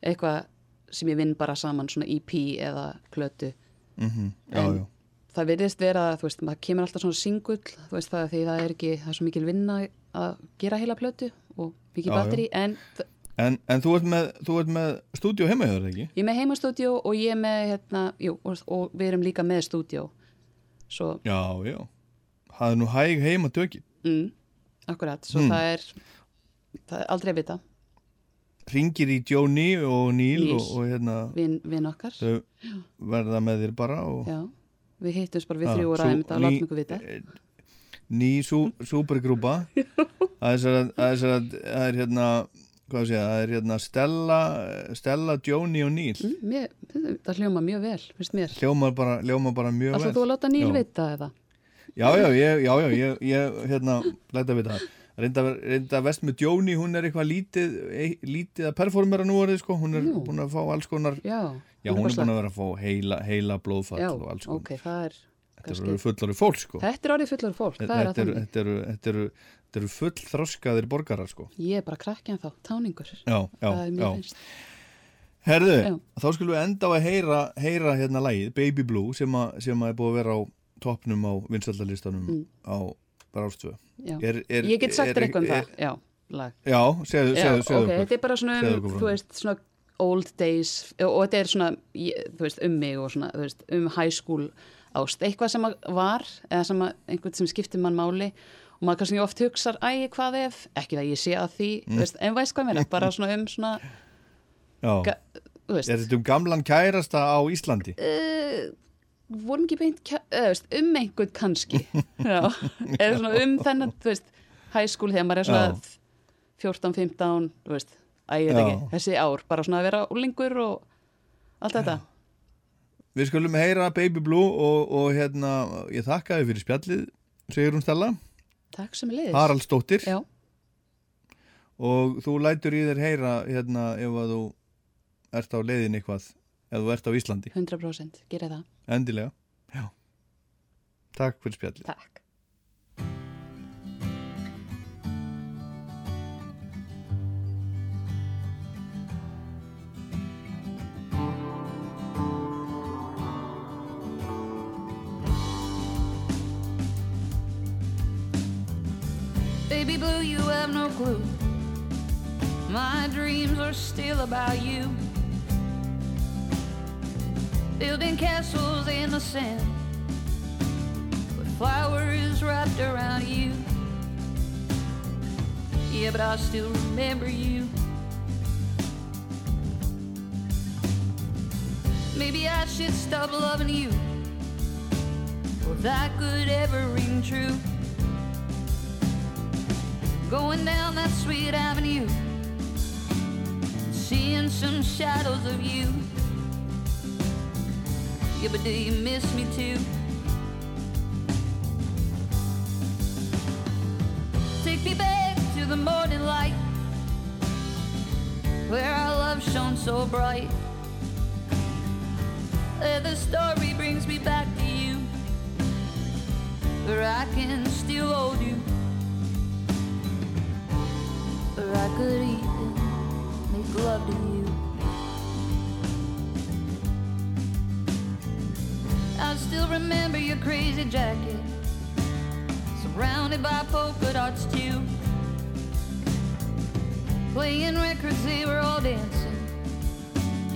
eitthvað sem ég vinn bara saman svona EP eða plötu. Mm Já, En- já. Það virðist vera að þú veist, maður kemur alltaf svona singull, þú veist það því það er ekki, það er svo mikil vinna að gera heila plötu og já. batteri en En, en þú ert með, þú ert með stúdíu heima hjá þér, ekki? ég er með heimastúdíó og ég er með hérna, jú, og, og við erum líka með stúdíó. Svo, Já, já. Það er nú hæg heima tökið. mm, akkurat, svo Mm. það er, það er aldrei að vita, Ringir í Jóni og Níl og, og hérna vinn vin okkar. verða með þér bara og Já, við hittumst bara við þrjú og ræðum þetta látum ykkur vita. ný sú, súpergrúpa (laughs) það er er, er hérna hvað sé það er hérna Stella Stella, Jóni og Níl Mm, mér, það hljóma mjög vel, finnst mér. hljómar bara, hljómar bara mjög Alltaf vel þú að láta Níl Já. vita eða? já, já, ég, já, já, ég, ég hérna, læta við það reynda, reynda vest með Jóni, hún er eitthvað lítið lítið að performera nú orðið sko, hún er Nú. búin að fá alls konar Já, já, hún er búin að vera að fá heila, heila blóðfall Já, og alls konar ok, það er þetta eru fullari fólk sko þetta er orðið fullur fólk, það er að þetta eru, þannig. þetta eru, þetta eru, þetta eru full þroskaðir borgarar sko Ég er bara krakki en þá, táningur, já, já, er já. Herðu, Já. þá skulum við enda á að heyra, heyra hérna lagið, Baby Blue sem, a, sem að er búið að vera á toppnum á vinsaldalistanum Mm. á Já. er, er, Ég get sagt þér eitthvað um það, já. Já, segðu, Já, segðu, segðu ok, okkur þetta er bara svona Segðu um, þú veist, svona old days og, þetta er svona, þú veist, um mig og svona, þú veist, um high school ást, eitthvað sem var eða sem einhvern sem skiptir mann máli og maður kannski oft hugsar, æ, hvað ef ekki það ég sé að því, Mm. þú veist, en veist hvað mér bara svona um svona, Já. Er þetta um gamlan kærasta á Íslandi? uh, vorum ekki beint eða, veist, um einhvern kannski. (laughs) Já, eða svona um þennan school þegar maður er svona 14-15, þú veist æ, ég veit Já. ekki, þessi ár, bara svona að vera úlingur og allt þetta. Við skulum heyra Baby Blue og, og hérna, ég þakka þið fyrir spjallið segir hún Stella, takk sem leiðis Haraldsdóttir. Já, og þú lætur í þér heyra hérna ef að þú ert á leiðin eitthvað ef þú ert á Íslandi, 100% gera það, endilega. Já. Takk fyrir spjallið. Takk. Baby blue, you have no clue. My dreams are still about you. Building castles in the sand with flowers wrapped around you. Yeah, but I still remember you. Maybe I should stop loving you. If that could ever ring true going down that sweet avenue, seeing some shadows of you. Yeah, but do you miss me too? Take me back to the morning light, where our love shone so bright. Where the story brings me back to you, where I can still hold you. Or I could even make love to you. I still remember your crazy jacket, surrounded by polka dots too. Playing records, they were all dancing.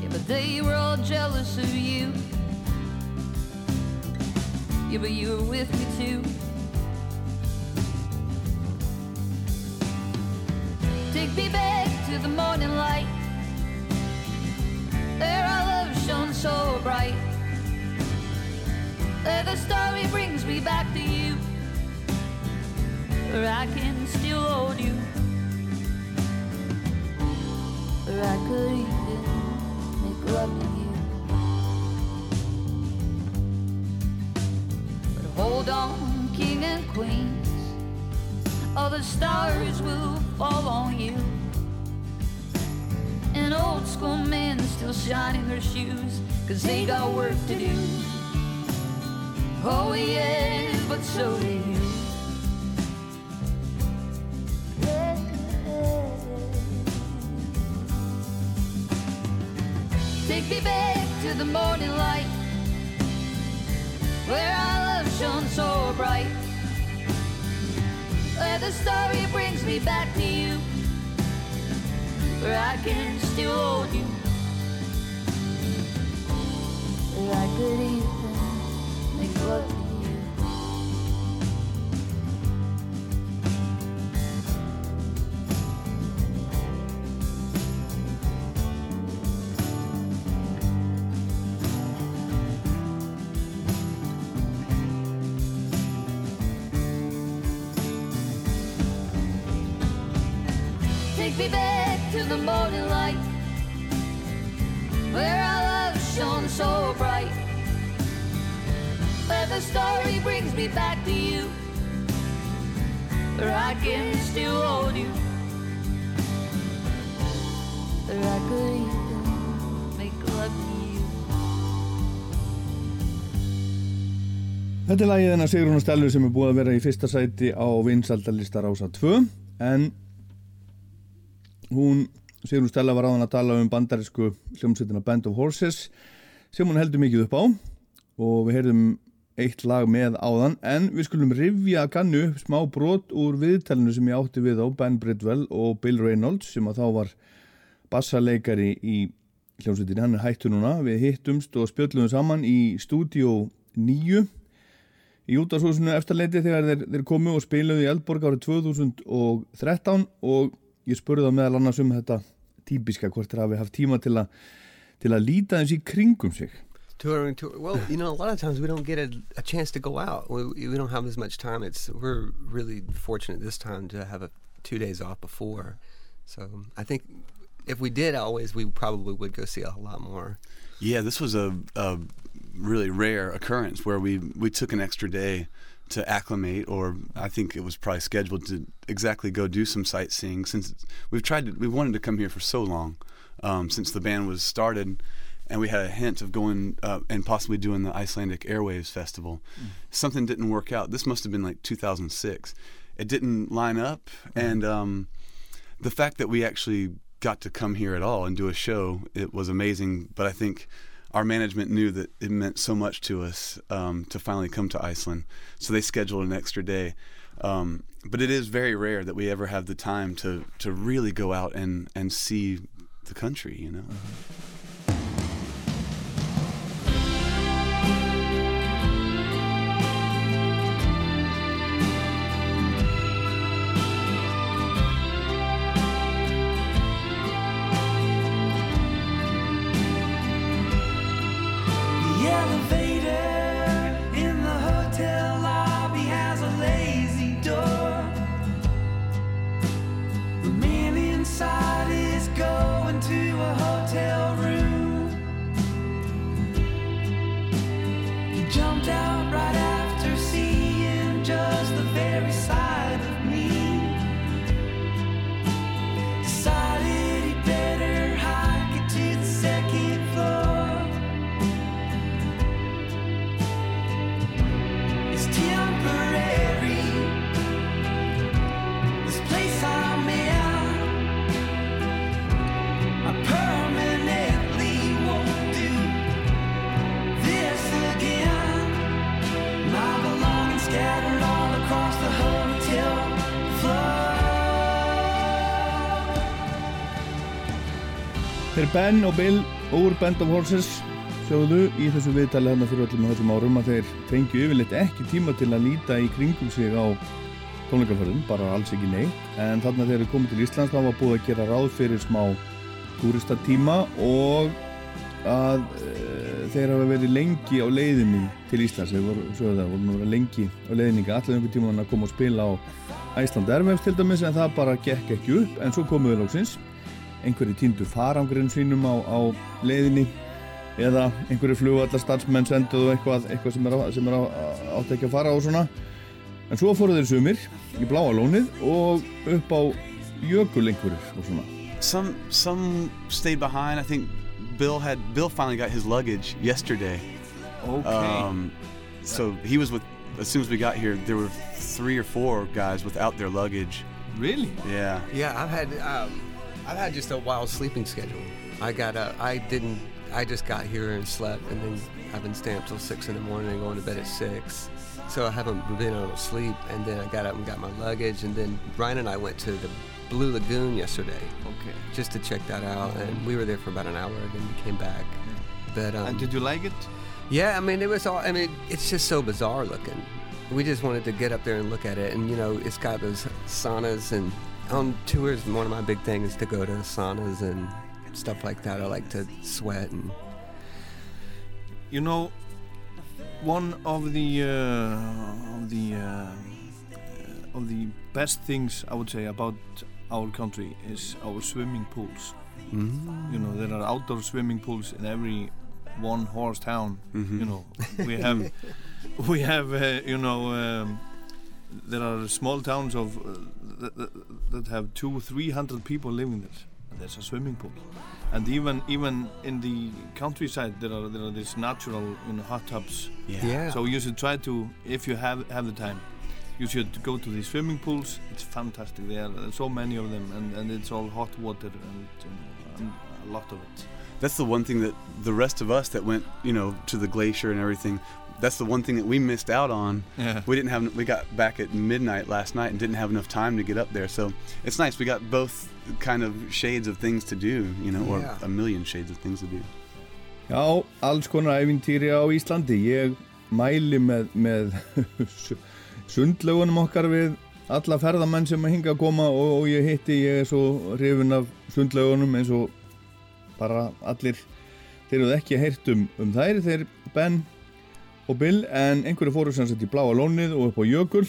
Yeah, but they were all jealous of you. Yeah, but you were with me too. Take me back to the morning light There our love shone so bright the story brings me back to you, where I can still hold you, where I could even make love to you. But hold on, king and queens, all the stars will fall on you. An old school man still shining their shoes, cause they got work to do. Oh, yeah, but so do you. Take me back to the morning light where our love shone so bright. Where the story brings me back to you, where I can still hold you. Where I could even look Þetta er lagið hennar Sigrun og Stellu sem er búið að vera í fyrsta sæti á vinsaldalista Rása 2 en hún, Sigrun Stella var áðan að tala um bandarísku hljómsveitina Band of Horses sem hún heldur mikið upp á. Og við heyrðum eitt lag með áðan en við skulum rifja kannu upp smá brot úr viðtælinu sem ég átti við á Ben Bridwell og Bill Reynolds sem að þá var bassaleikari í hljómsveitinni, hann er hættu núna. Við hittumst og spjöllum saman í stúdíó 9 í útashúsinu eftirleiti þegar þeir, þeir komu og spiluðu í Eldborg árið 2013 og ég spurði það meðal annars um þetta típiska hvort þeir hafi haft tíma til að til að líta í kringum sig. Touring tour well you know a lot of times we don't get a, a chance to go out. We, we don't have as much time. It's we're really fortunate this time to have a two days off before. So i think if we did always we probably would go see a lot more. Yeah, this was a, a really rare occurrence where we, we took an extra day to acclimate, or I think it was probably scheduled to exactly go do some sightseeing. Since we've tried to, we wanted to come here for so long, um, since the band was started, and we had a hint of going uh, and possibly doing the Icelandic Airwaves Festival. Something didn't work out. This must have been like 2006. It didn't line up, and um, the fact that we actually got to come here at all and do a show, it was amazing. But I think our management knew that it meant so much to us um, to finally come to Iceland, so they scheduled an extra day. Um, but it is very rare that we ever have the time to to really go out and and see the country. You know. The Þeir Ben og Bill úr Band of Horses sjóðu í þessu viðtali hérna fyrir öllum þessum árum að þeir fengju yfirleitt ekki tíma til að líta í kringum sig á tónleikaferðum, bara alls ekki neitt. En þarna þegar þeir komið til Íslands þá var búið að gera ráð fyrir smá túristatíma og að e, þeir hafa verið lengi á leiðinni til Íslands. Þeir voru, það, voru lengi á leiðinni allir einhver tíma að koma og spila á Æsland Airwaves til dæmis en það bara gekk ekki upp. En svo komuðu lóksins einhverju týndu farangurinn sínum á, á leiðinni eða einhverju flugvallar starfsmenn senduðu eitthvað, eitthvað sem er, á, sem er á, átt ekki að fara og svona En svo fóru þeir sumir í bláa lónið og upp á jökul einhverjir og svona. Some some stayed behind. I think Bill had Bill finally got his luggage yesterday. Okay. Um, so he was with. As soon as we got here, there were three or four guys without their luggage. really? Yeah. Yeah, I've had um, I've had just a wild sleeping schedule. I got uh, I didn't I just got here and slept, and then I've been staying up till six in the morning and going to bed at six. So I haven't been able to sleep, and then I got up and got my luggage, and then Brian and I went to the Blue Lagoon yesterday Okay. just to check that out, and we were there for about an hour, and then we came back. But um, And did you like it? yeah, I mean, it was all. I mean, it's just so bizarre looking. We just wanted to get up there and look at it, and you know, it's got those saunas and on tours. One of my big things is to go to saunas and stuff like that. I like to sweat and You know, one of the uh, of the uh, of the best things I would say about our country is our swimming pools. You know, there are outdoor swimming pools in every one horse town. You know, we have (laughs) we have uh, you know um, there are small towns of uh, that, that, that have two three hundred people living there. And there's a swimming pool, and even even in the countryside there are there are these natural you know hot tubs. yeah. So you should try to, if you have have the time, you should go to the swimming pools. It's fantastic. There are so many of them, and, and it's all hot water and, you and a lot of it. That's the one thing that the rest of us that went, you know, to the glacier and everything. That's the one thing that we missed out on. Yeah. We didn't have. We got back at midnight last night and didn't have enough time to get up there. So it's nice. We got both kind of shades of things to do, you know, or Yeah. a million shades of things to do. Já, alls konar æfintýri á Íslandi. Ég mæli með, með (laughs) sundlögunum okkar við alla ferðamenn sem að hinga að koma og, og ég hitti, ég er svo hrifun af sundlögunum eins og bara allir, þeir eru ekki heyrt um, um þær, þeir Ben og Bill, en einhverju fóru sem sett í bláa lónið og upp á jökul.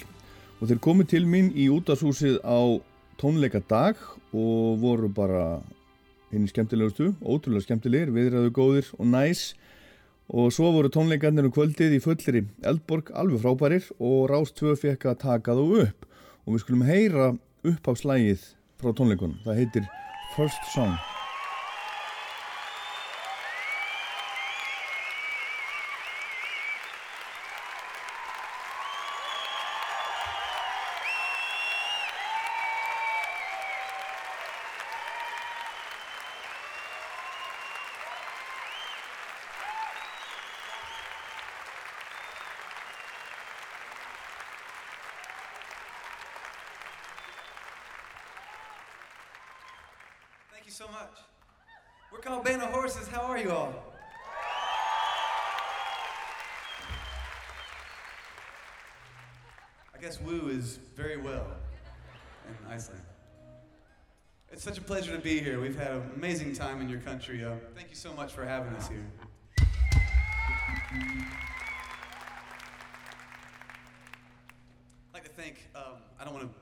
Og þeir komu til mín í útashúsið á tónleika dag og voru bara hinn skemmtilegustu, ótrúlega skemmtilegir, viðræðu góðir og næs. Og svo voru tónleikarnir um kvöldið í fullri Eldborg alveg frábærir og Rás 2 fekk að taka þú upp. Og við skulum heyra uppháfslægið frá tónleikunum, það heitir First Song had an amazing time in your country. Uh, thank you so much for having us here. I'd like to thank, um, I don't want to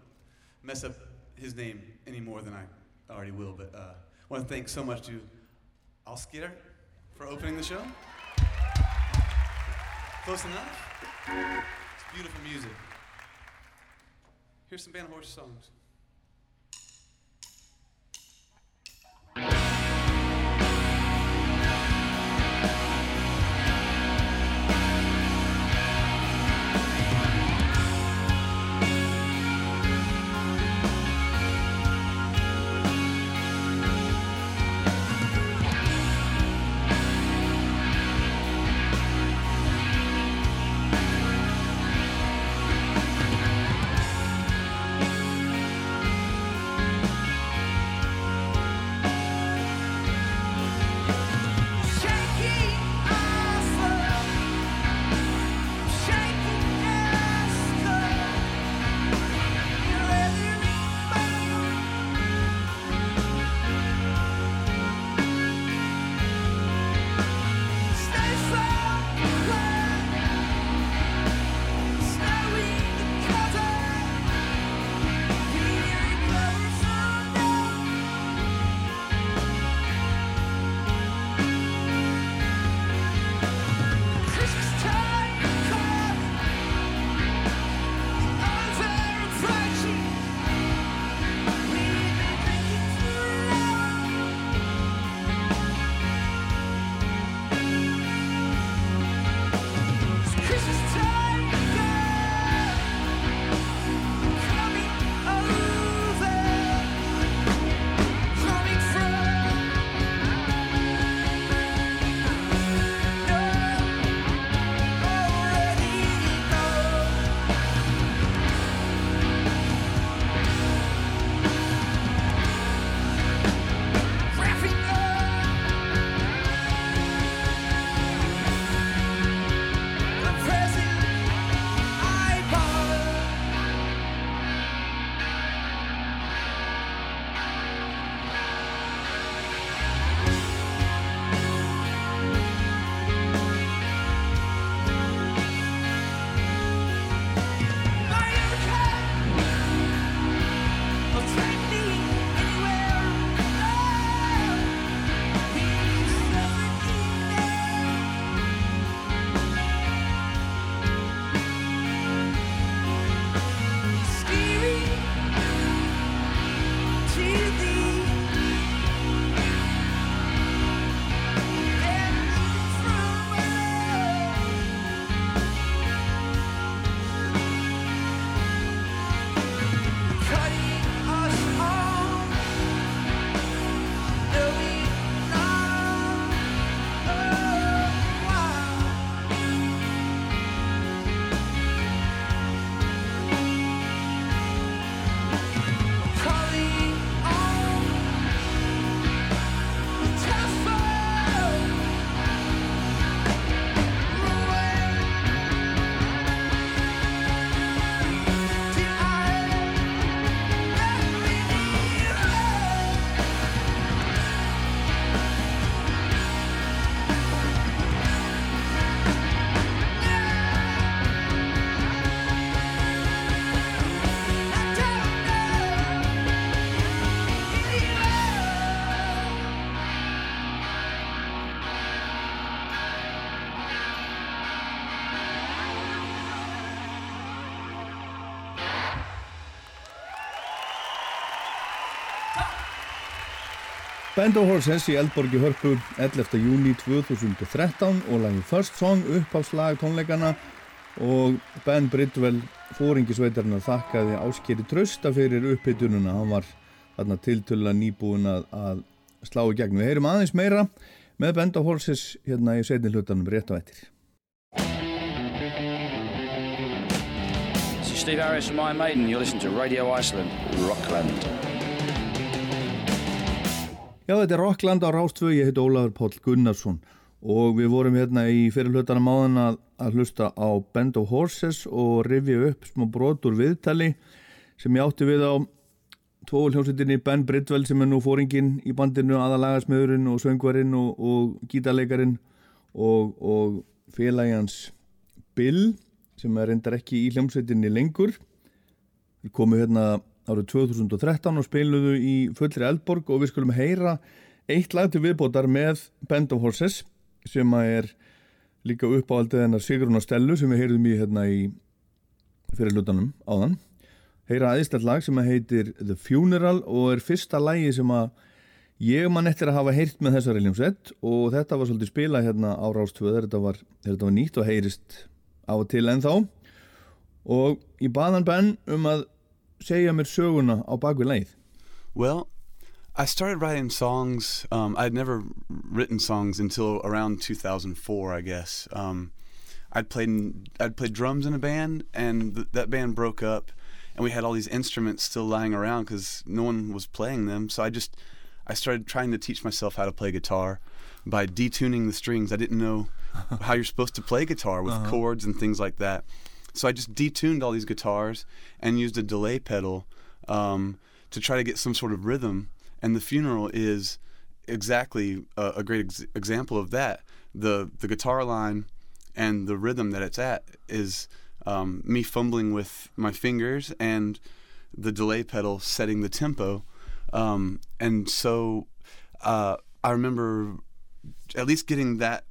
mess up his name any more than I already will, but uh, I want to thank so much to Alskir for opening the show. Close enough? It's beautiful music. Here's some Band of Horses songs. Band of Horses í Eldborgi Hörpu 11. júni 2013 og lagi First Song uppháslag tónleikana og Ben Bridwell fóringisveitarinn þakkaði áskeri trösta fyrir upphitununa hann var þarna tiltölu nýbúin að, að slá í gegn við heyrum aðeins meira með Band of Horses hérna í setni hlutanum rétt á ettir This is Steve Harris from Iron Maiden. You're listening to Radio Iceland, Rockland. Já, þetta er Rockland á Rástvö, ég heit Ólafur Páll Gunnarsson. Og við vorum hérna í fyrirhlutana máðan að, að hlusta á Band of Horses og rifja upp smá brotur viðtali sem ég átti við á tvoðulhjómsveitinni Ben Bridwell sem er nú fóringin í bandinu, aðalagasmiðurinn og söngvarinn og, og gítarleikarin og, og félagi hans Bill sem er reyndar ekki í hljómsveitinni lengur. Við komum hérna árið 2013 og spiluðu í fullri Eldborg og við skulum heyra eitt lag til viðbótar með Band of Horses sem er líka uppáhaldið hennar Sigrun og Stellu sem við heyrðum í hérna í fyrir hlutanum áðan. Heyra aðeinslegt lag sem heitir The Funeral og er fyrsta lagi sem að ég man eftir að hafa heyrt með þessari hljómsveit og þetta var svolítið spila hérna á Rástvöður þetta var, þetta var nýtt og heyrist á og til ennþá. Og ég baðan Ben um að segja mér söguna á bakvið leið Well, I started writing songs. Um, I'd never written songs until around 2004, I guess. Um, I'd played I'd played drums in a band, and th- that band broke up, and we had all these instruments still lying around because no one was playing them. So I just I started trying to teach myself how to play guitar by detuning the strings. I didn't know how you're supposed to play guitar with chords and things like that. So I just detuned all these guitars and used a delay pedal um, to try to get some sort of rhythm. And the funeral is exactly a, a great ex- example of that. The the guitar line and the rhythm that it's at is um, me fumbling with my fingers and the delay pedal setting the tempo. Um, and so uh, I remember at least getting that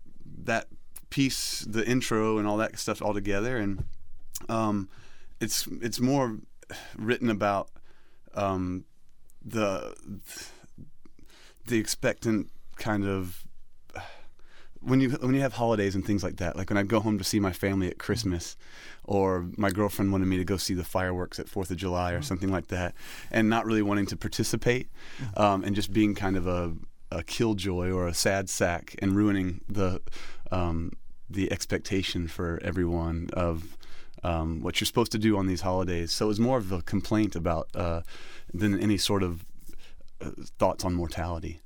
that piece, the intro and all that stuff all together, and um, it's it's more written about um, the the expectant kind of when you when you have holidays and things like that. Like when I'd go home to see my family at Christmas, or my girlfriend wanted me to go see the fireworks at Fourth of July or something like that, and not really wanting to participate, um, and just being kind of a a killjoy or a sad sack and ruining the um, the expectation for everyone of um, what you're supposed to do on these holidays. So it was more of a complaint about uh, than any sort of uh, thoughts on mortality.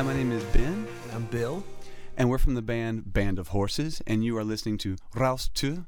Hi, my name is Ben. And I'm Bill. And we're from the band Band of Horses, and you are listening to Raus 2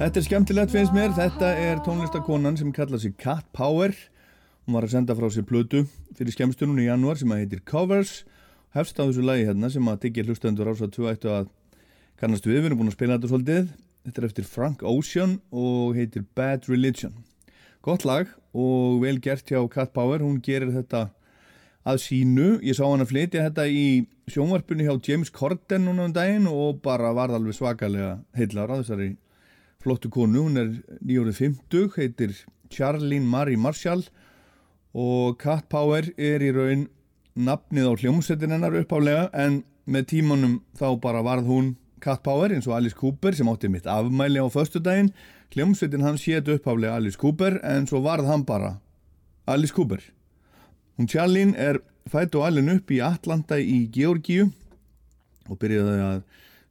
Þetta er skemmtilegt finnst mér, þetta er tónlistakonan sem kallar sig Cat Power. Hún var að senda frá sér plötu fyrir skemmstunum í janúar sem að heitir Covers. Hefst á þessu lagi hérna sem að diggja hlustendur ás að 2 ættu að kannast við, við erum búin að spila þetta svolítið. Þetta er eftir Frank Ocean og heitir Bad Religion. Gott lag og vel gert hjá Cat Power. Hún gerir þetta að sínu, ég sá hann að flytja þetta í sjónvarpunni hjá James Corden núna um daginn og bara var alveg svakalega heillar á þessari flottu konu, hún er nýjórið 50, heitir Charlene Marie Marshall og Cat Power er í raun nafnið á hljómsettin hennar uppálega en með tímanum þá bara varð hún Cat Power eins og Alice Cooper sem átti mitt afmæli á förstu daginn hljómsettin hann sétt uppálega Alice Cooper en svo varð hann bara Alice Cooper. Hún Charlene er fætt og alveg upp í Atlanta í Georgíu og byrjaði að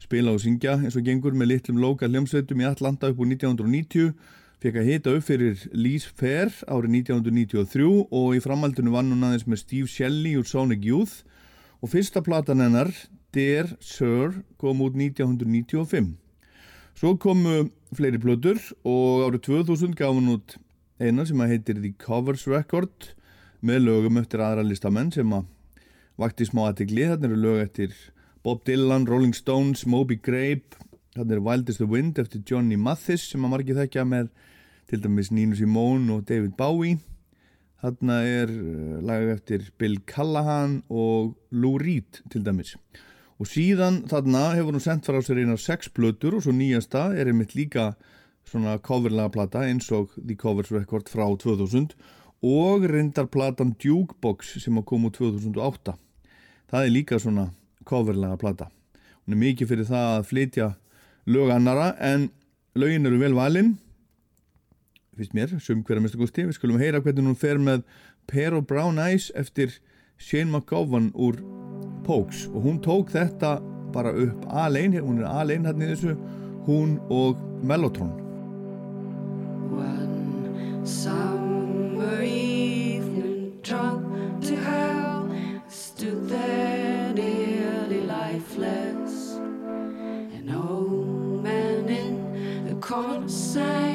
spila og syngja eins og gengur með litlum lokal hljómsveitum í Atlanta upp úr 1990 fekk að hita upp fyrir Lise Fair árið 1993 og í framhaldinu vann hún aðeins með Steve Shelley úr Sonic Youth. Og fyrsta platan hennar Dear Sir kom út 1995 Svo komu fleiri blöður og árið 2000 gaf hún út eina sem að heitir The Covers Record með lögum eftir aðra listamenn sem að vakti smá aðtegli, þarna eru lög eftir Bob Dylan, Rolling Stones, Moby Grape. Þarna eru Wild as the Wind eftir Johnny Mathis sem að margir þekkja með til dæmis Nina Simone og David Bowie. Þarna er uh, lag eftir Bill Callahan og Lou Reed til dæmis. Og síðan þarna hefur hún sendt frá sér einar sex blötur og svo nýjasta er einmitt líka svona coverlega plata eins og The Covers Record frá 2000 og reyndar platan Jukebox sem að koma úr 2008 það er líka svona coverlega plata. Hún er mikið fyrir það að flytja lög annara en lögin eru vel valinn finnst mér, sum hverja minnstu gústi við skulum heyra hvernig hún fer með Pear of Brown Eyes eftir Shane McGowan úr Pokes. Og hún tók þetta bara upp alein, hún er alein hérna í þessu hún og Mellotron. One summer evening, drunk to hell, stood there in the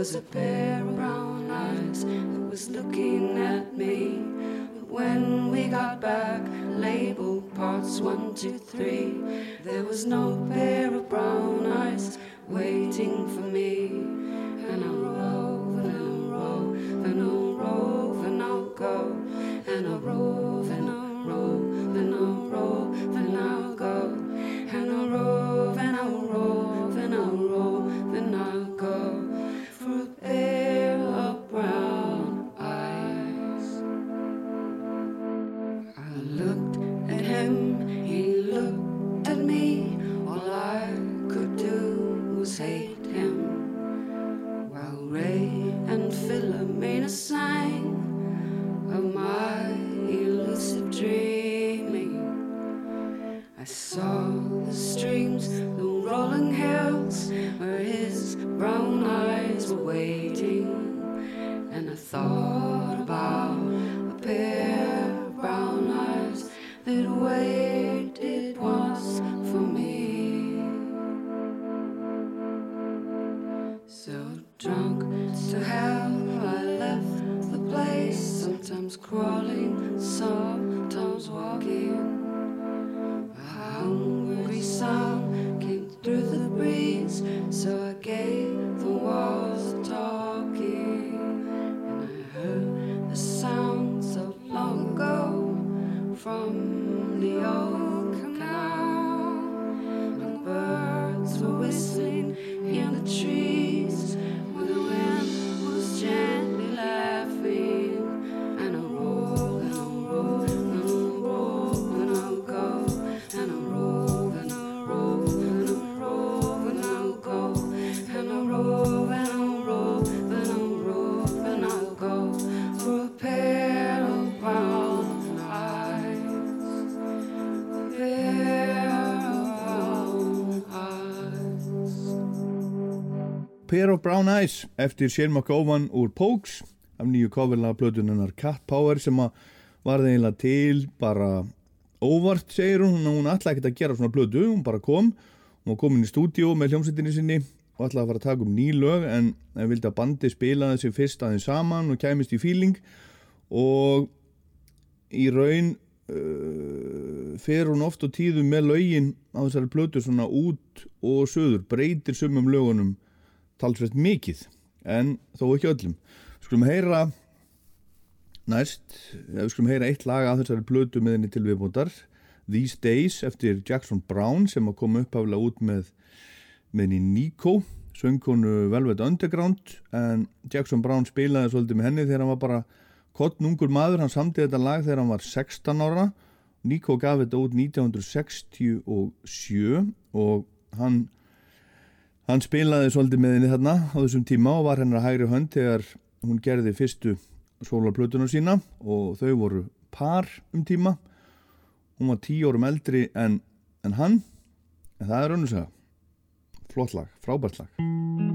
was a pair of brown eyes that was looking at me. But when we got back, labeled parts one, two, three, there was no pair of brown eyes waiting for me. And I'll rove and I'll rove and I'll rove and I'll go. And I'll rove and I'll rove and I'll rove and I'll go. And I'll rove and I'll rove and I'll rove and I'll go for Pair of Brown Eyes eftir Shane McGowan úr Pokes af nýju coverlaga plötunennar Cat Power sem að var það eiginlega til bara óvart segir hún, hún ætlaði ekkert að gera svona plötu, hún bara kom. Hún var komin í stúdíu með hljómsveitinni sinni og ætlaði að fara að taka um ný lög en vildi að bandi spila þessi fyrst aðeins saman og kæmist í fíling og í raun uh, fer hún oft og tíðum með lögin á þessari plötu svona út og söður, breytir sumum lögunum talsveit mikið en þó ekki öllum. Skulum heyra næst, við skulum heyra eitt lag af þessari plötu með henni til viðbúndar These Days eftir Jackson Brown sem að koma upphaflega út með með henni Nico söngkonu Velvet Underground en Jackson Brown spilaði svolítið með henni þegar hann var bara kottnungur maður, hann samtið þetta lag þegar hann var 16 ára. Nico gaf þetta út 1967 og hann hann spilaði svolítið með henni þarna á þessum tíma og var hennar hægri hönd þegar hún gerði fyrstu sólarplötuna sína og þau voru par um tíma. Hún var tíu órum eldri en, en hann. En það er önnusega flott lag, frábært lag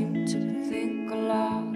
seem to think a lot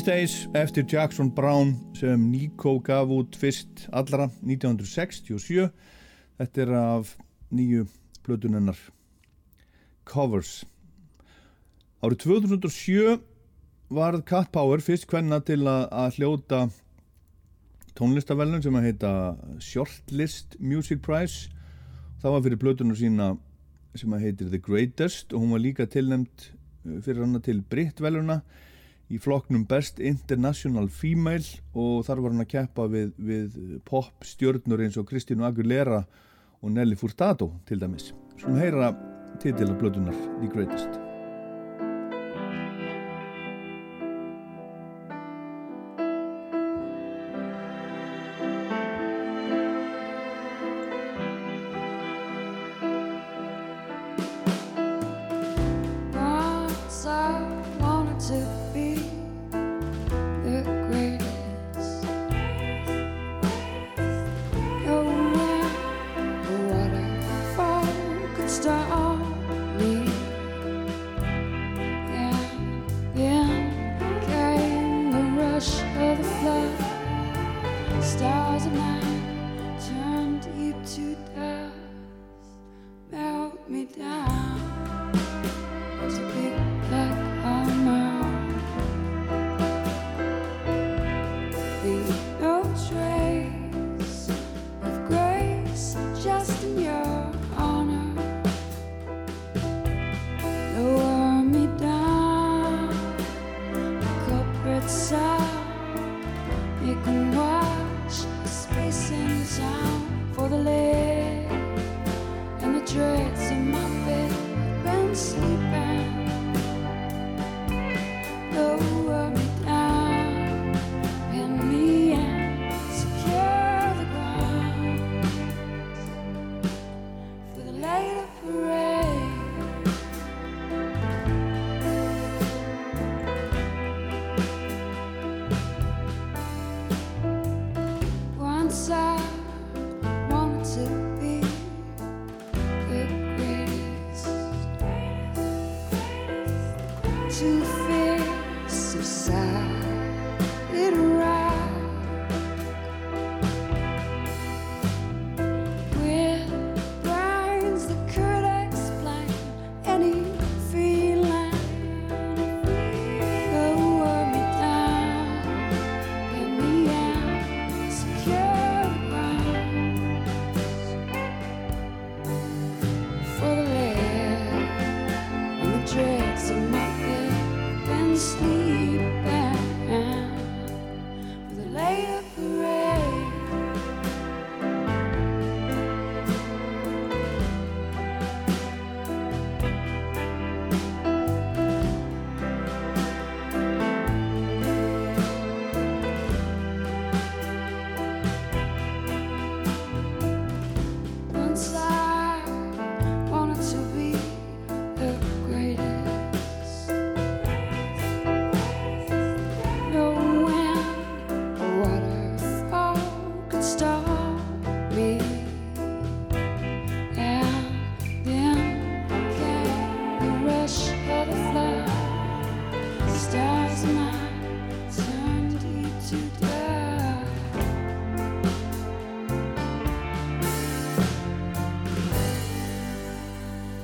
These Days eftir Jackson Brown sem Nico gaf út fyrst allra 1967 þetta er af nýju plötunennar Covers. Árið 2007 varð Cat Power fyrst hvenna til að, hljóta tónlistavellun sem að heita Shortlist Music Prize. Það var fyrir blötunum sína sem að heitir The Greatest og hún var líka tilnæmt fyrir hana til Britt-veluna í flokknum Best International Female og þar var hann að keppa við, við pop stjörnur eins og Kristínu Aguilera og Nelly Furtado til dæmis. Svona heyra titila blötunar The Greatest.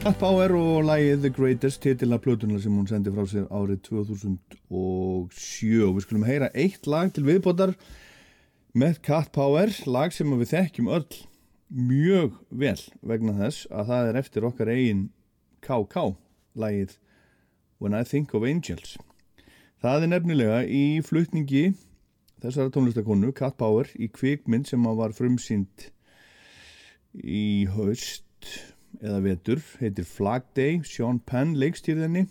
Cat Power og lagið The Greatest titila plötuna sem hún sendi frá sér árið 2007 og við skulum heyra eitt lag til viðbótar með Cat Power lag sem við þekkjum öll mjög vel vegna þess að það er eftir okkar eigin KK lagið When I Think of Angels. Það er nefnilega í flutningi þessara tónlistakonu Cat Power í kvikmynd sem var frumsýnd í haust eða vetur, heitir Flag Day Sean Penn leikstýrðinni.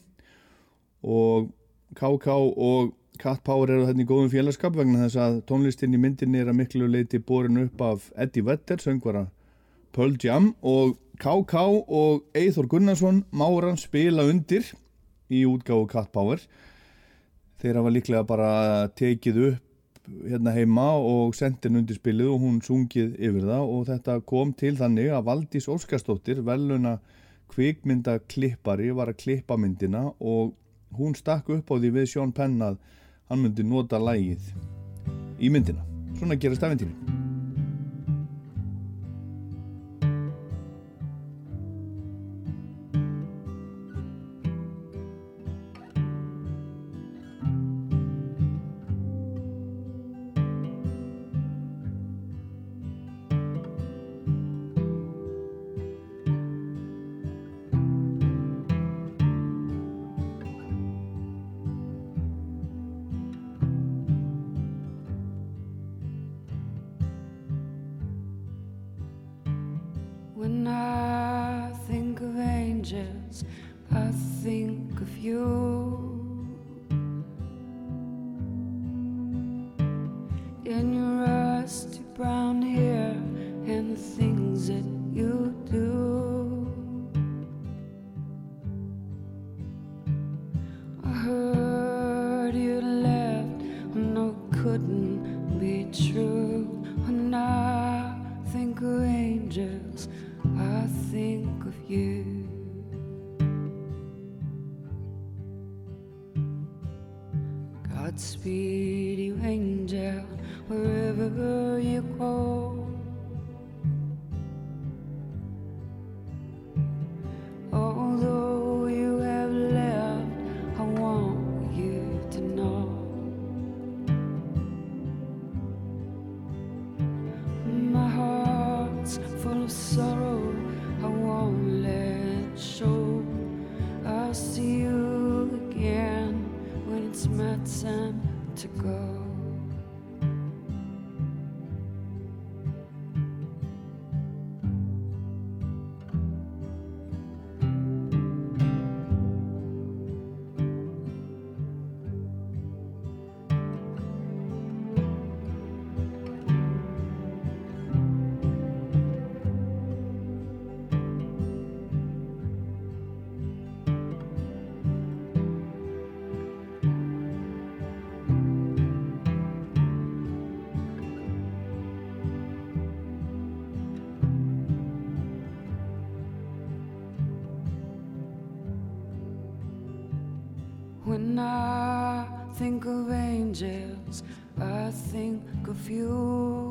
Og KK og Cat Power eru þarna í góðum félagskap vegna þess að tónlistin í myndinni er að miklu leiti borin upp af Eddie Vedder, söngvara Pearl Jam. Og KK og Eithor Gunnarsson máran spila undir í útgáfu Cat Power. Þeir hafa líklega bara tekið upp hérna heima og sendin undir spilið og hún sungið yfir það og þetta kom til þannig að Valdís Óskarsdóttir veluna kvikmynda klippari var að klippa myndina og hún stakk upp á því við Sean Penn að hann myndi nota lægið í myndina. Svona gerast afentýri. When I think of angels, I think of you.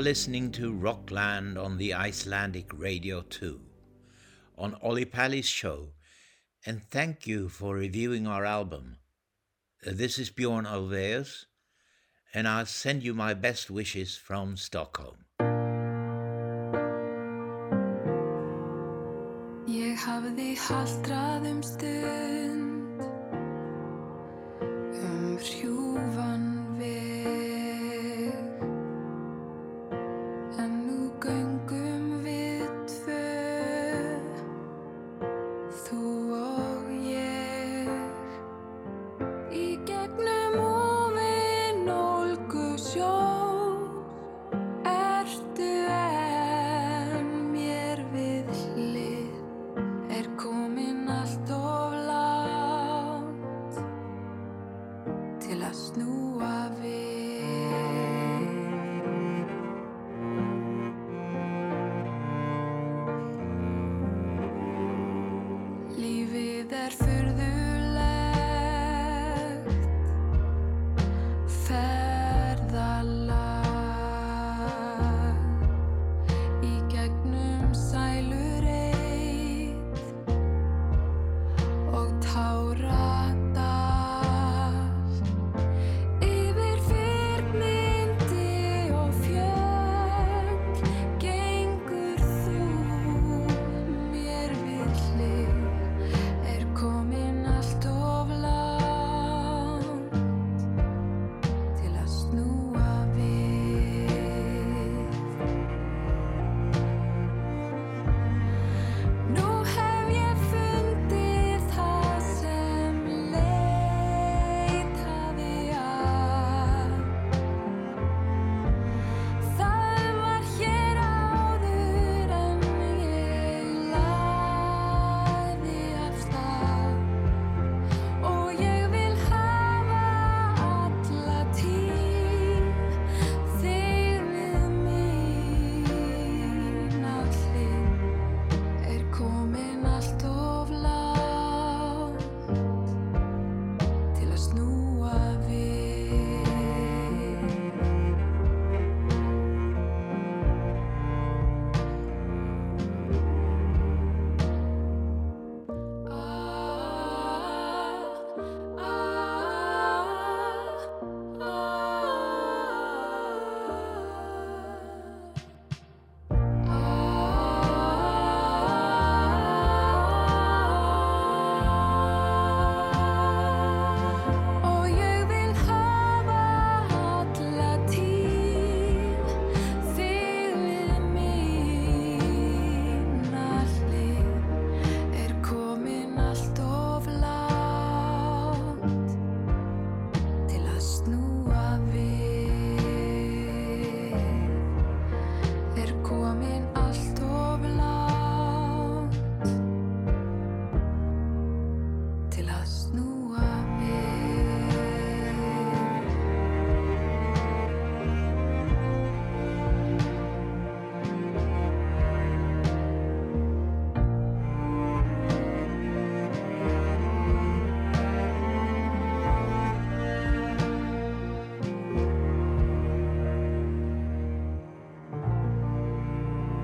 are listening to Rockland on the Icelandic Radio 2 on Olli Pali's show, and thank you for reviewing our album. Uh, this is Bjorn Olveus, and I'll send you my best wishes from Stockholm. Ég hafði haldrað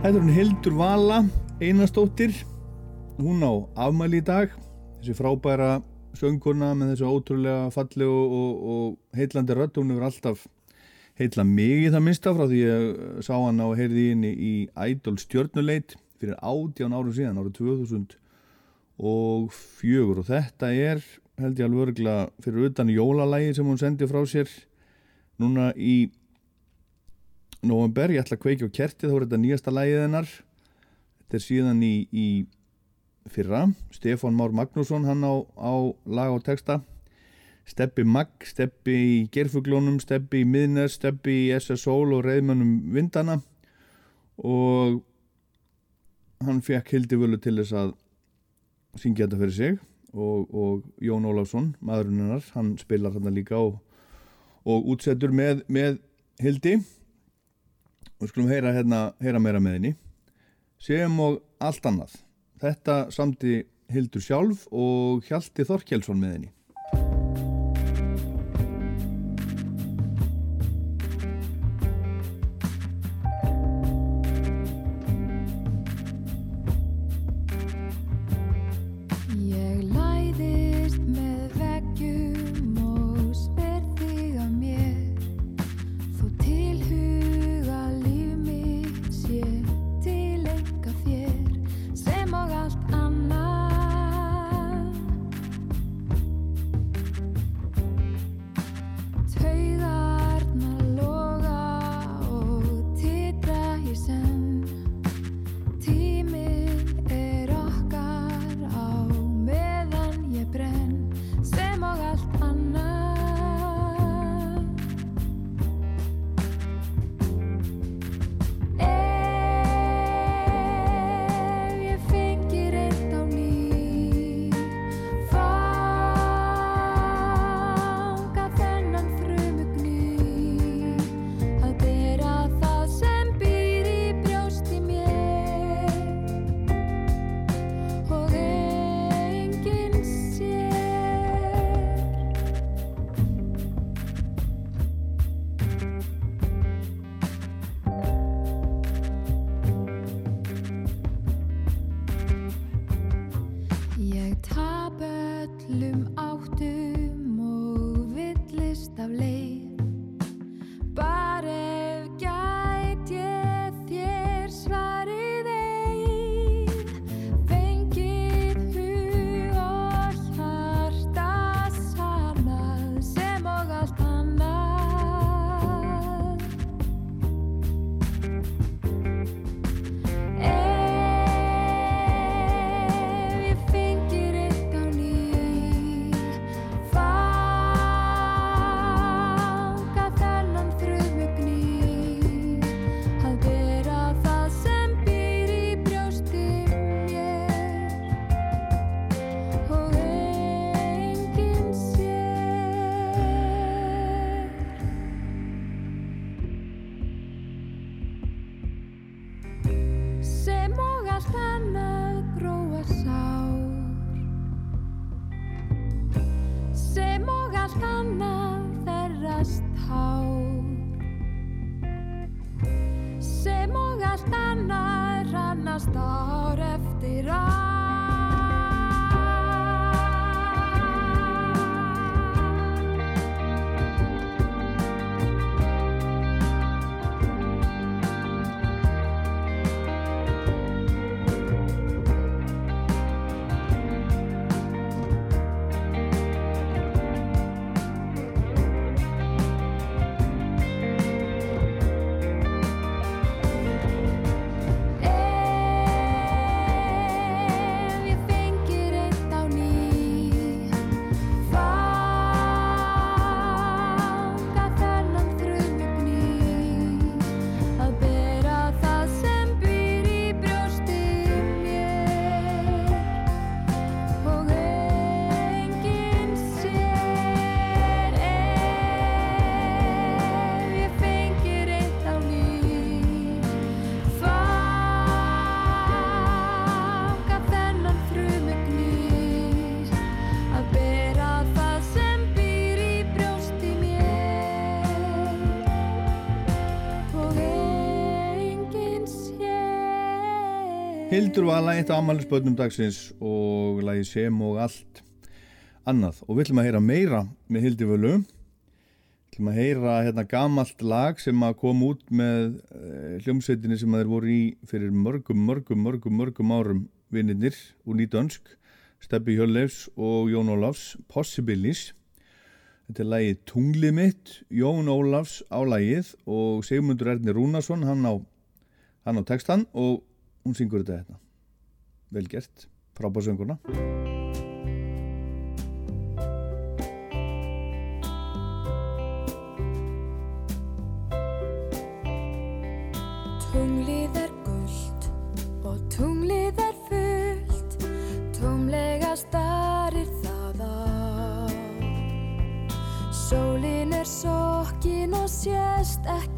Þetta er hún Hildur Vala Einarsdóttir. Hún á afmæli í dag. Þessi frábæra sönguna með þessu ótrúlega falli og, og, og heitlandi rödd hún hefur alltaf heitla mig í það minnsta frá því ég sá hann á heyrði inni í Idol stjörnuleit fyrir ádján árum síðan árið 2000 og fjögur. Og þetta er held ég alveg örgla fyrir utan jólalægi sem hún sendi frá sér núna í november, ég ætla að kveiki á kerti þá er þetta nýjasta lægið hennar. Þetta er síðan í, í fyrra, Stefán Már Magnússon hann á, á lag og texta. Steppi Mag, Steppi í Gerfuglónum, Steppi í Miðnes Steppi í SSOL og Reyðmönnum Vindana og hann fekk Hildi Völu til þess að syngja þetta fyrir sig. Og, og Jón Ólafsson, maðurinn hennar hann spilar þarna líka og, og útsettur með, með Hildi og skulum heyra, hérna, heyra meira með henni. Sem og allt annað. Þetta samti Hildur sjálf og Hjalti Þorkjelsson með henni Hildur Vala, eitt af ammælisbötnum dagsins og lagi sem og allt annað. Og við ætlum að heyra meira með Hildur Völu. Við ætlum að heyra hérna gamalt lag sem að kom út með uh, hljómsveitinni sem að þeir voru í fyrir mörgum, mörgum, mörgum, mörgum árum vinnirnir úr nýtönsk Steppi Hjörleifs og Jón Ólafs Possibilis Þetta er lagið Tunglið mitt, Jón Ólafs á lagið og Sigmundur Erni Rúnarsson, hann á, hann á textan og hún syngur þetta hérna. Vel gert, frábársöngurna. Tunglið er gullt og tunglið er fullt, tómlega starir það á. Sólin er sokkin og sést ekki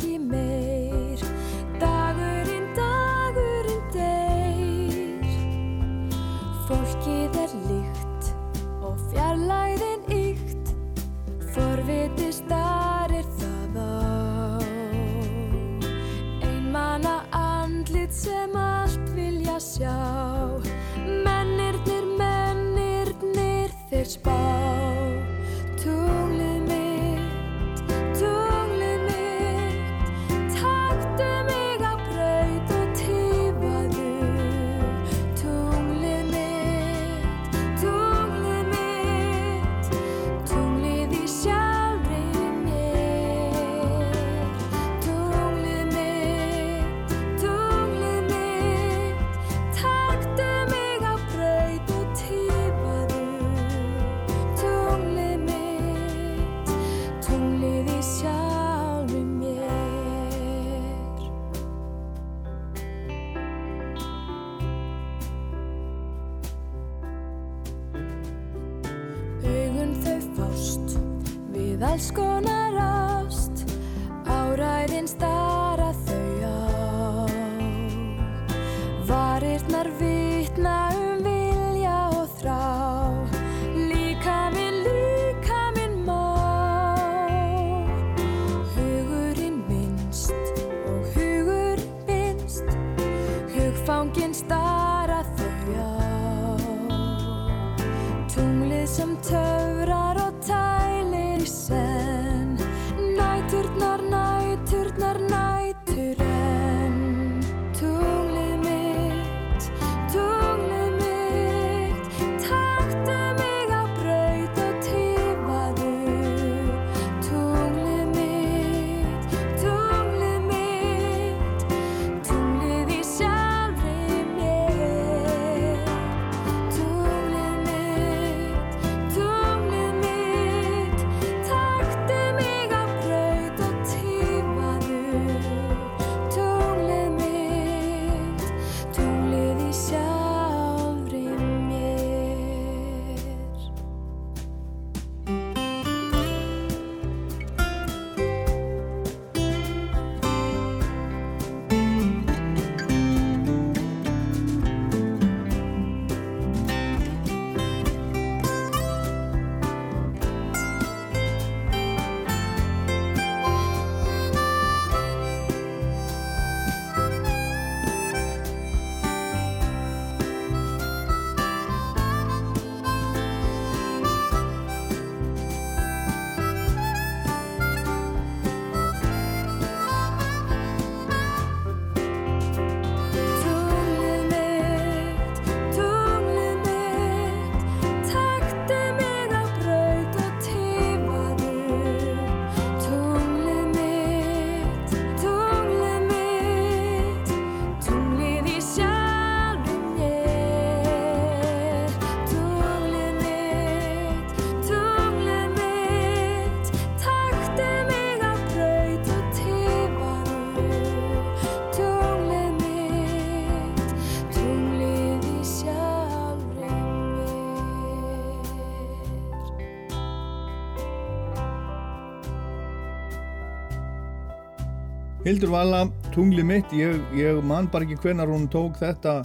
Hildur Vala, Tunglið mitt, ég, ég man bara ekki hvenar hún tók þetta,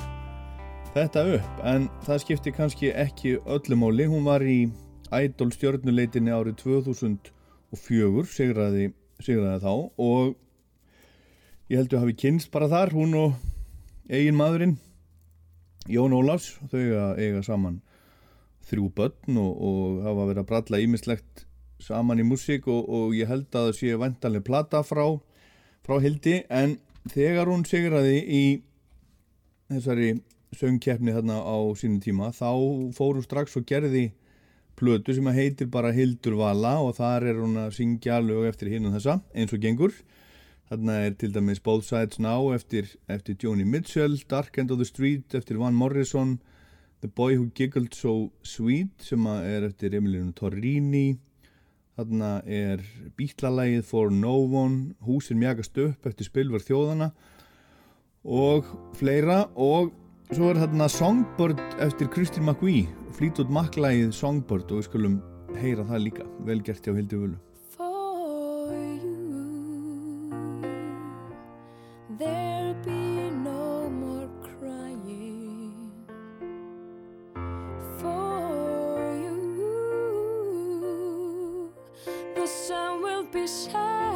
þetta upp en það skipti kannski ekki öllu máli. Hún var í Idol stjörnuleitinni árið 2004, sigraði, sigraði þá og ég held að hafi kynst bara þar, hún og eigin maðurinn Jón Ólafs, þau eiga saman þrjú börn og, og hafa verið að bralla ímislegt saman í músík og, og ég held að það sé vantanlega plata frá, frá Hildi en þegar hún sigraði í þessari söngkeppni þarna á sínum tíma þá fór hún strax og gerði plötu sem heitir bara Hildur Vala og þar er hún að syngja lög eftir hinn og þessa eins og gengur. Þarna er til dæmis Both Sides Now eftir, eftir Joni Mitchell Dark End of the Street eftir Van Morrison The Boy Who Giggled So Sweet sem er eftir Emiliano Torrini þarna er bítlalægið For No One Húsin mjagast upp eftir spilvar þjóðana og fleira og svo er þarna Songbird eftir Kristín McVie Fleetwood Mac lægið Songbird og við skulum heyra það líka. Vel gert hjá Hildi Völu sun will be shining,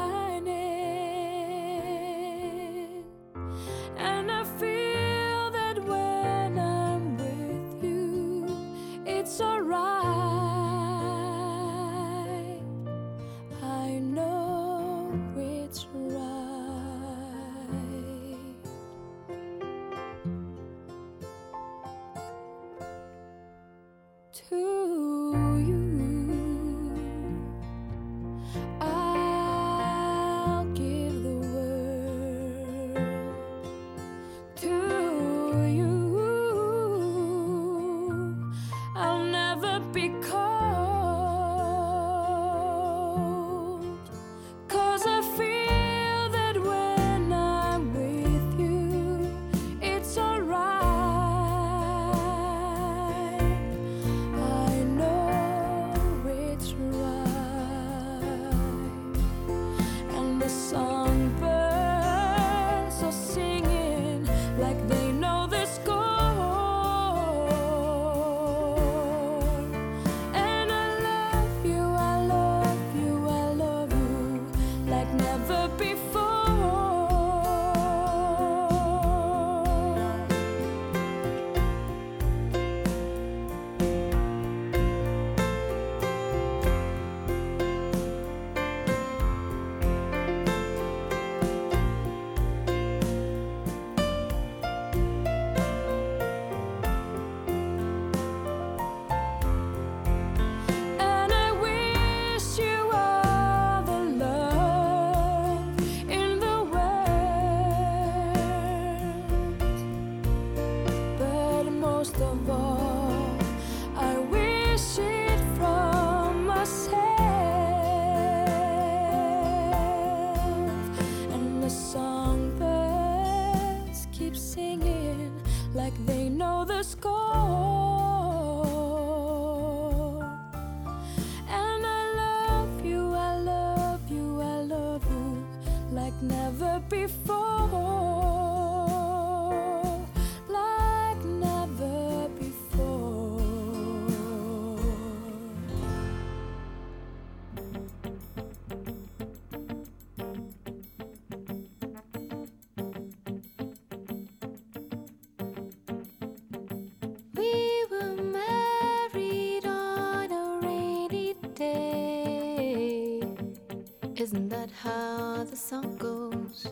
How the song goes?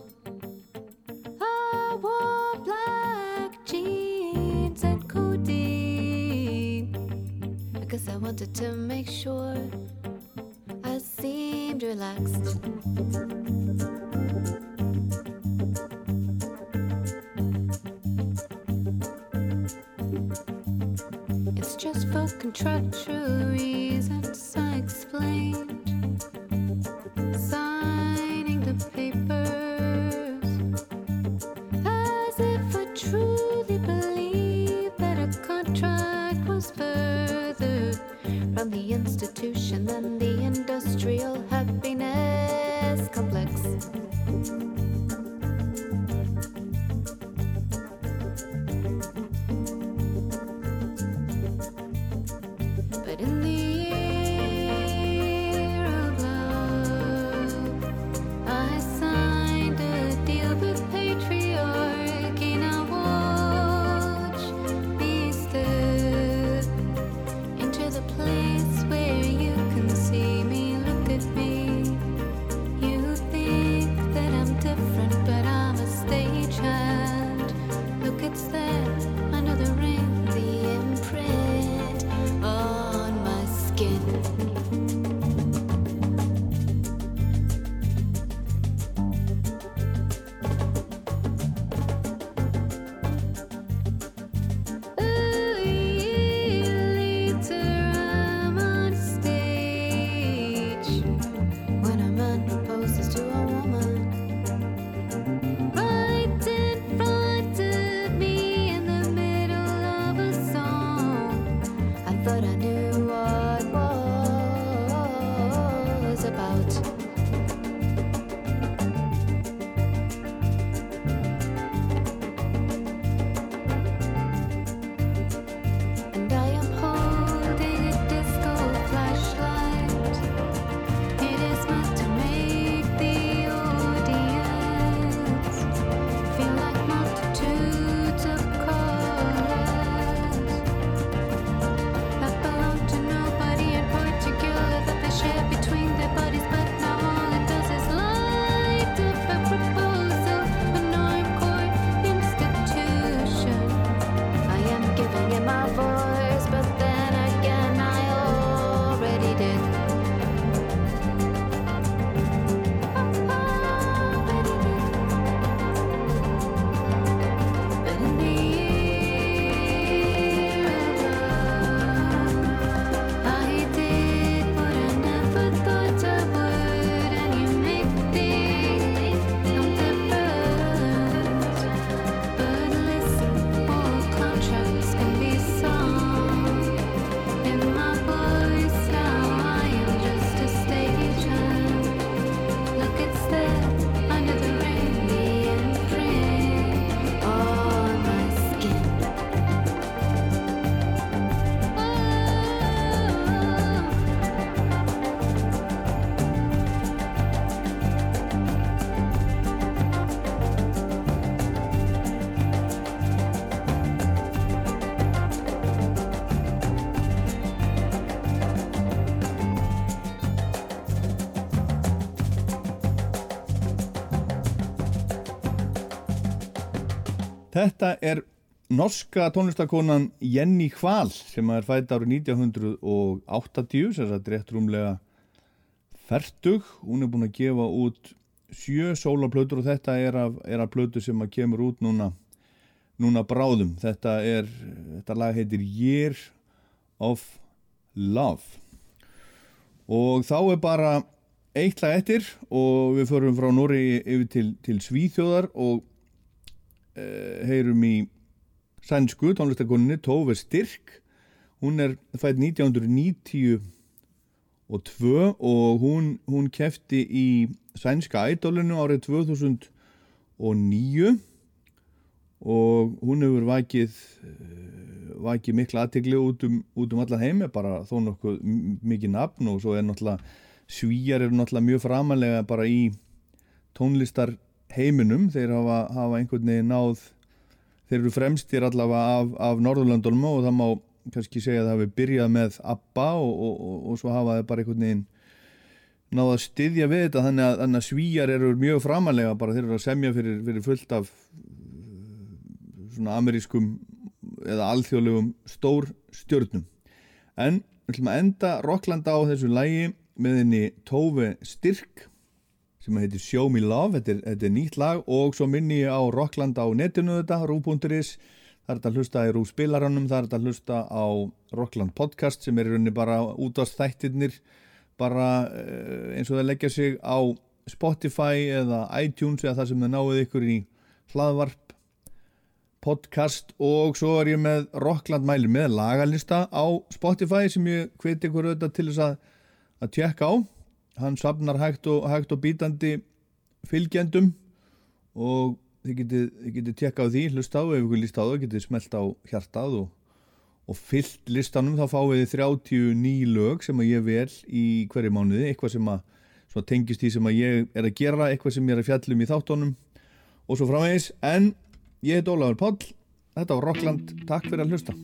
I wore black jeans and codeine. Guess I wanted to make sure I seemed relaxed. It's just for contractual reasons Þetta er norska tónlistakonan Jenny Hval sem er fætt árið 1980 sem er rétt rúmlega færtug. Hún er búin að gefa út sjö sólaplötur og þetta er af, er af plötu sem að kemur út núna, núna bráðum. Þetta, er, þetta lag heitir Year of Love og þá er bara eitt lag eftir og við förum frá Nóri yfir til, til Svíþjóðar og heyrum í sænsku tónlistakoninni Tove Styrk. Hún er fætt 1990 og 2 og hún, hún kefti í sænska ædolinu árið 2009 og hún hefur vakið eh, vakið mikla aðtegli út um, um allan heimi bara þó nokkuð mikið nafn og svo er náttúrulega svíjar eru náttúrulega mjög framalega bara í tónlistar heiminum þeir hafa, hafa einhvern veginn náð þeir eru fremstir allavega af, af Norðurlandunum og það má kannski segja að það hefur byrjað með ABBA og, og, og, og svo hafa þeir bara einhvern veginn náð að styðja við þetta þannig að, þannig að svíjar eru mjög framalega bara þeir eru að semja fyrir, fyrir fullt af svona amerískum eða alþjóðlegum stór stjörnum en við ætlum að enda Rocklanda á þessu lægi með henni Tófi Styrk sem heitir Show Me Love. Þetta er, þetta er nýtt lag og svo minni ég á Rocklanda á netinu þetta, rú.is það er þetta að hlusta í rú spilaranum það er þetta að hlusta á Rockland podcast sem er í rauninni bara út á stættirnir bara eh, eins og það leggja sig á Spotify eða iTunes eða það sem það náið ykkur í hlaðvarp podcast. Og svo er ég með Rockland mæli með lagalista á Spotify sem ég hveti ykkur auðvitað til þess að, að tjekka á hann sapnar hægt og, hægt og bítandi fylgjendum og þið getið, getið tjekka á því hlusta á, ef ykkur líst á það, getið smelt á hjartað og, og fyllt listanum þá fáið þið 39 lög sem að ég vel í hverju mánuði, eitthvað sem að tengist því sem að ég er að gera, eitthvað sem ég er að fjallum í þáttónum og svo framvegis, en Ég heit Ólafur Páll, þetta var Rockland, takk fyrir að hlusta.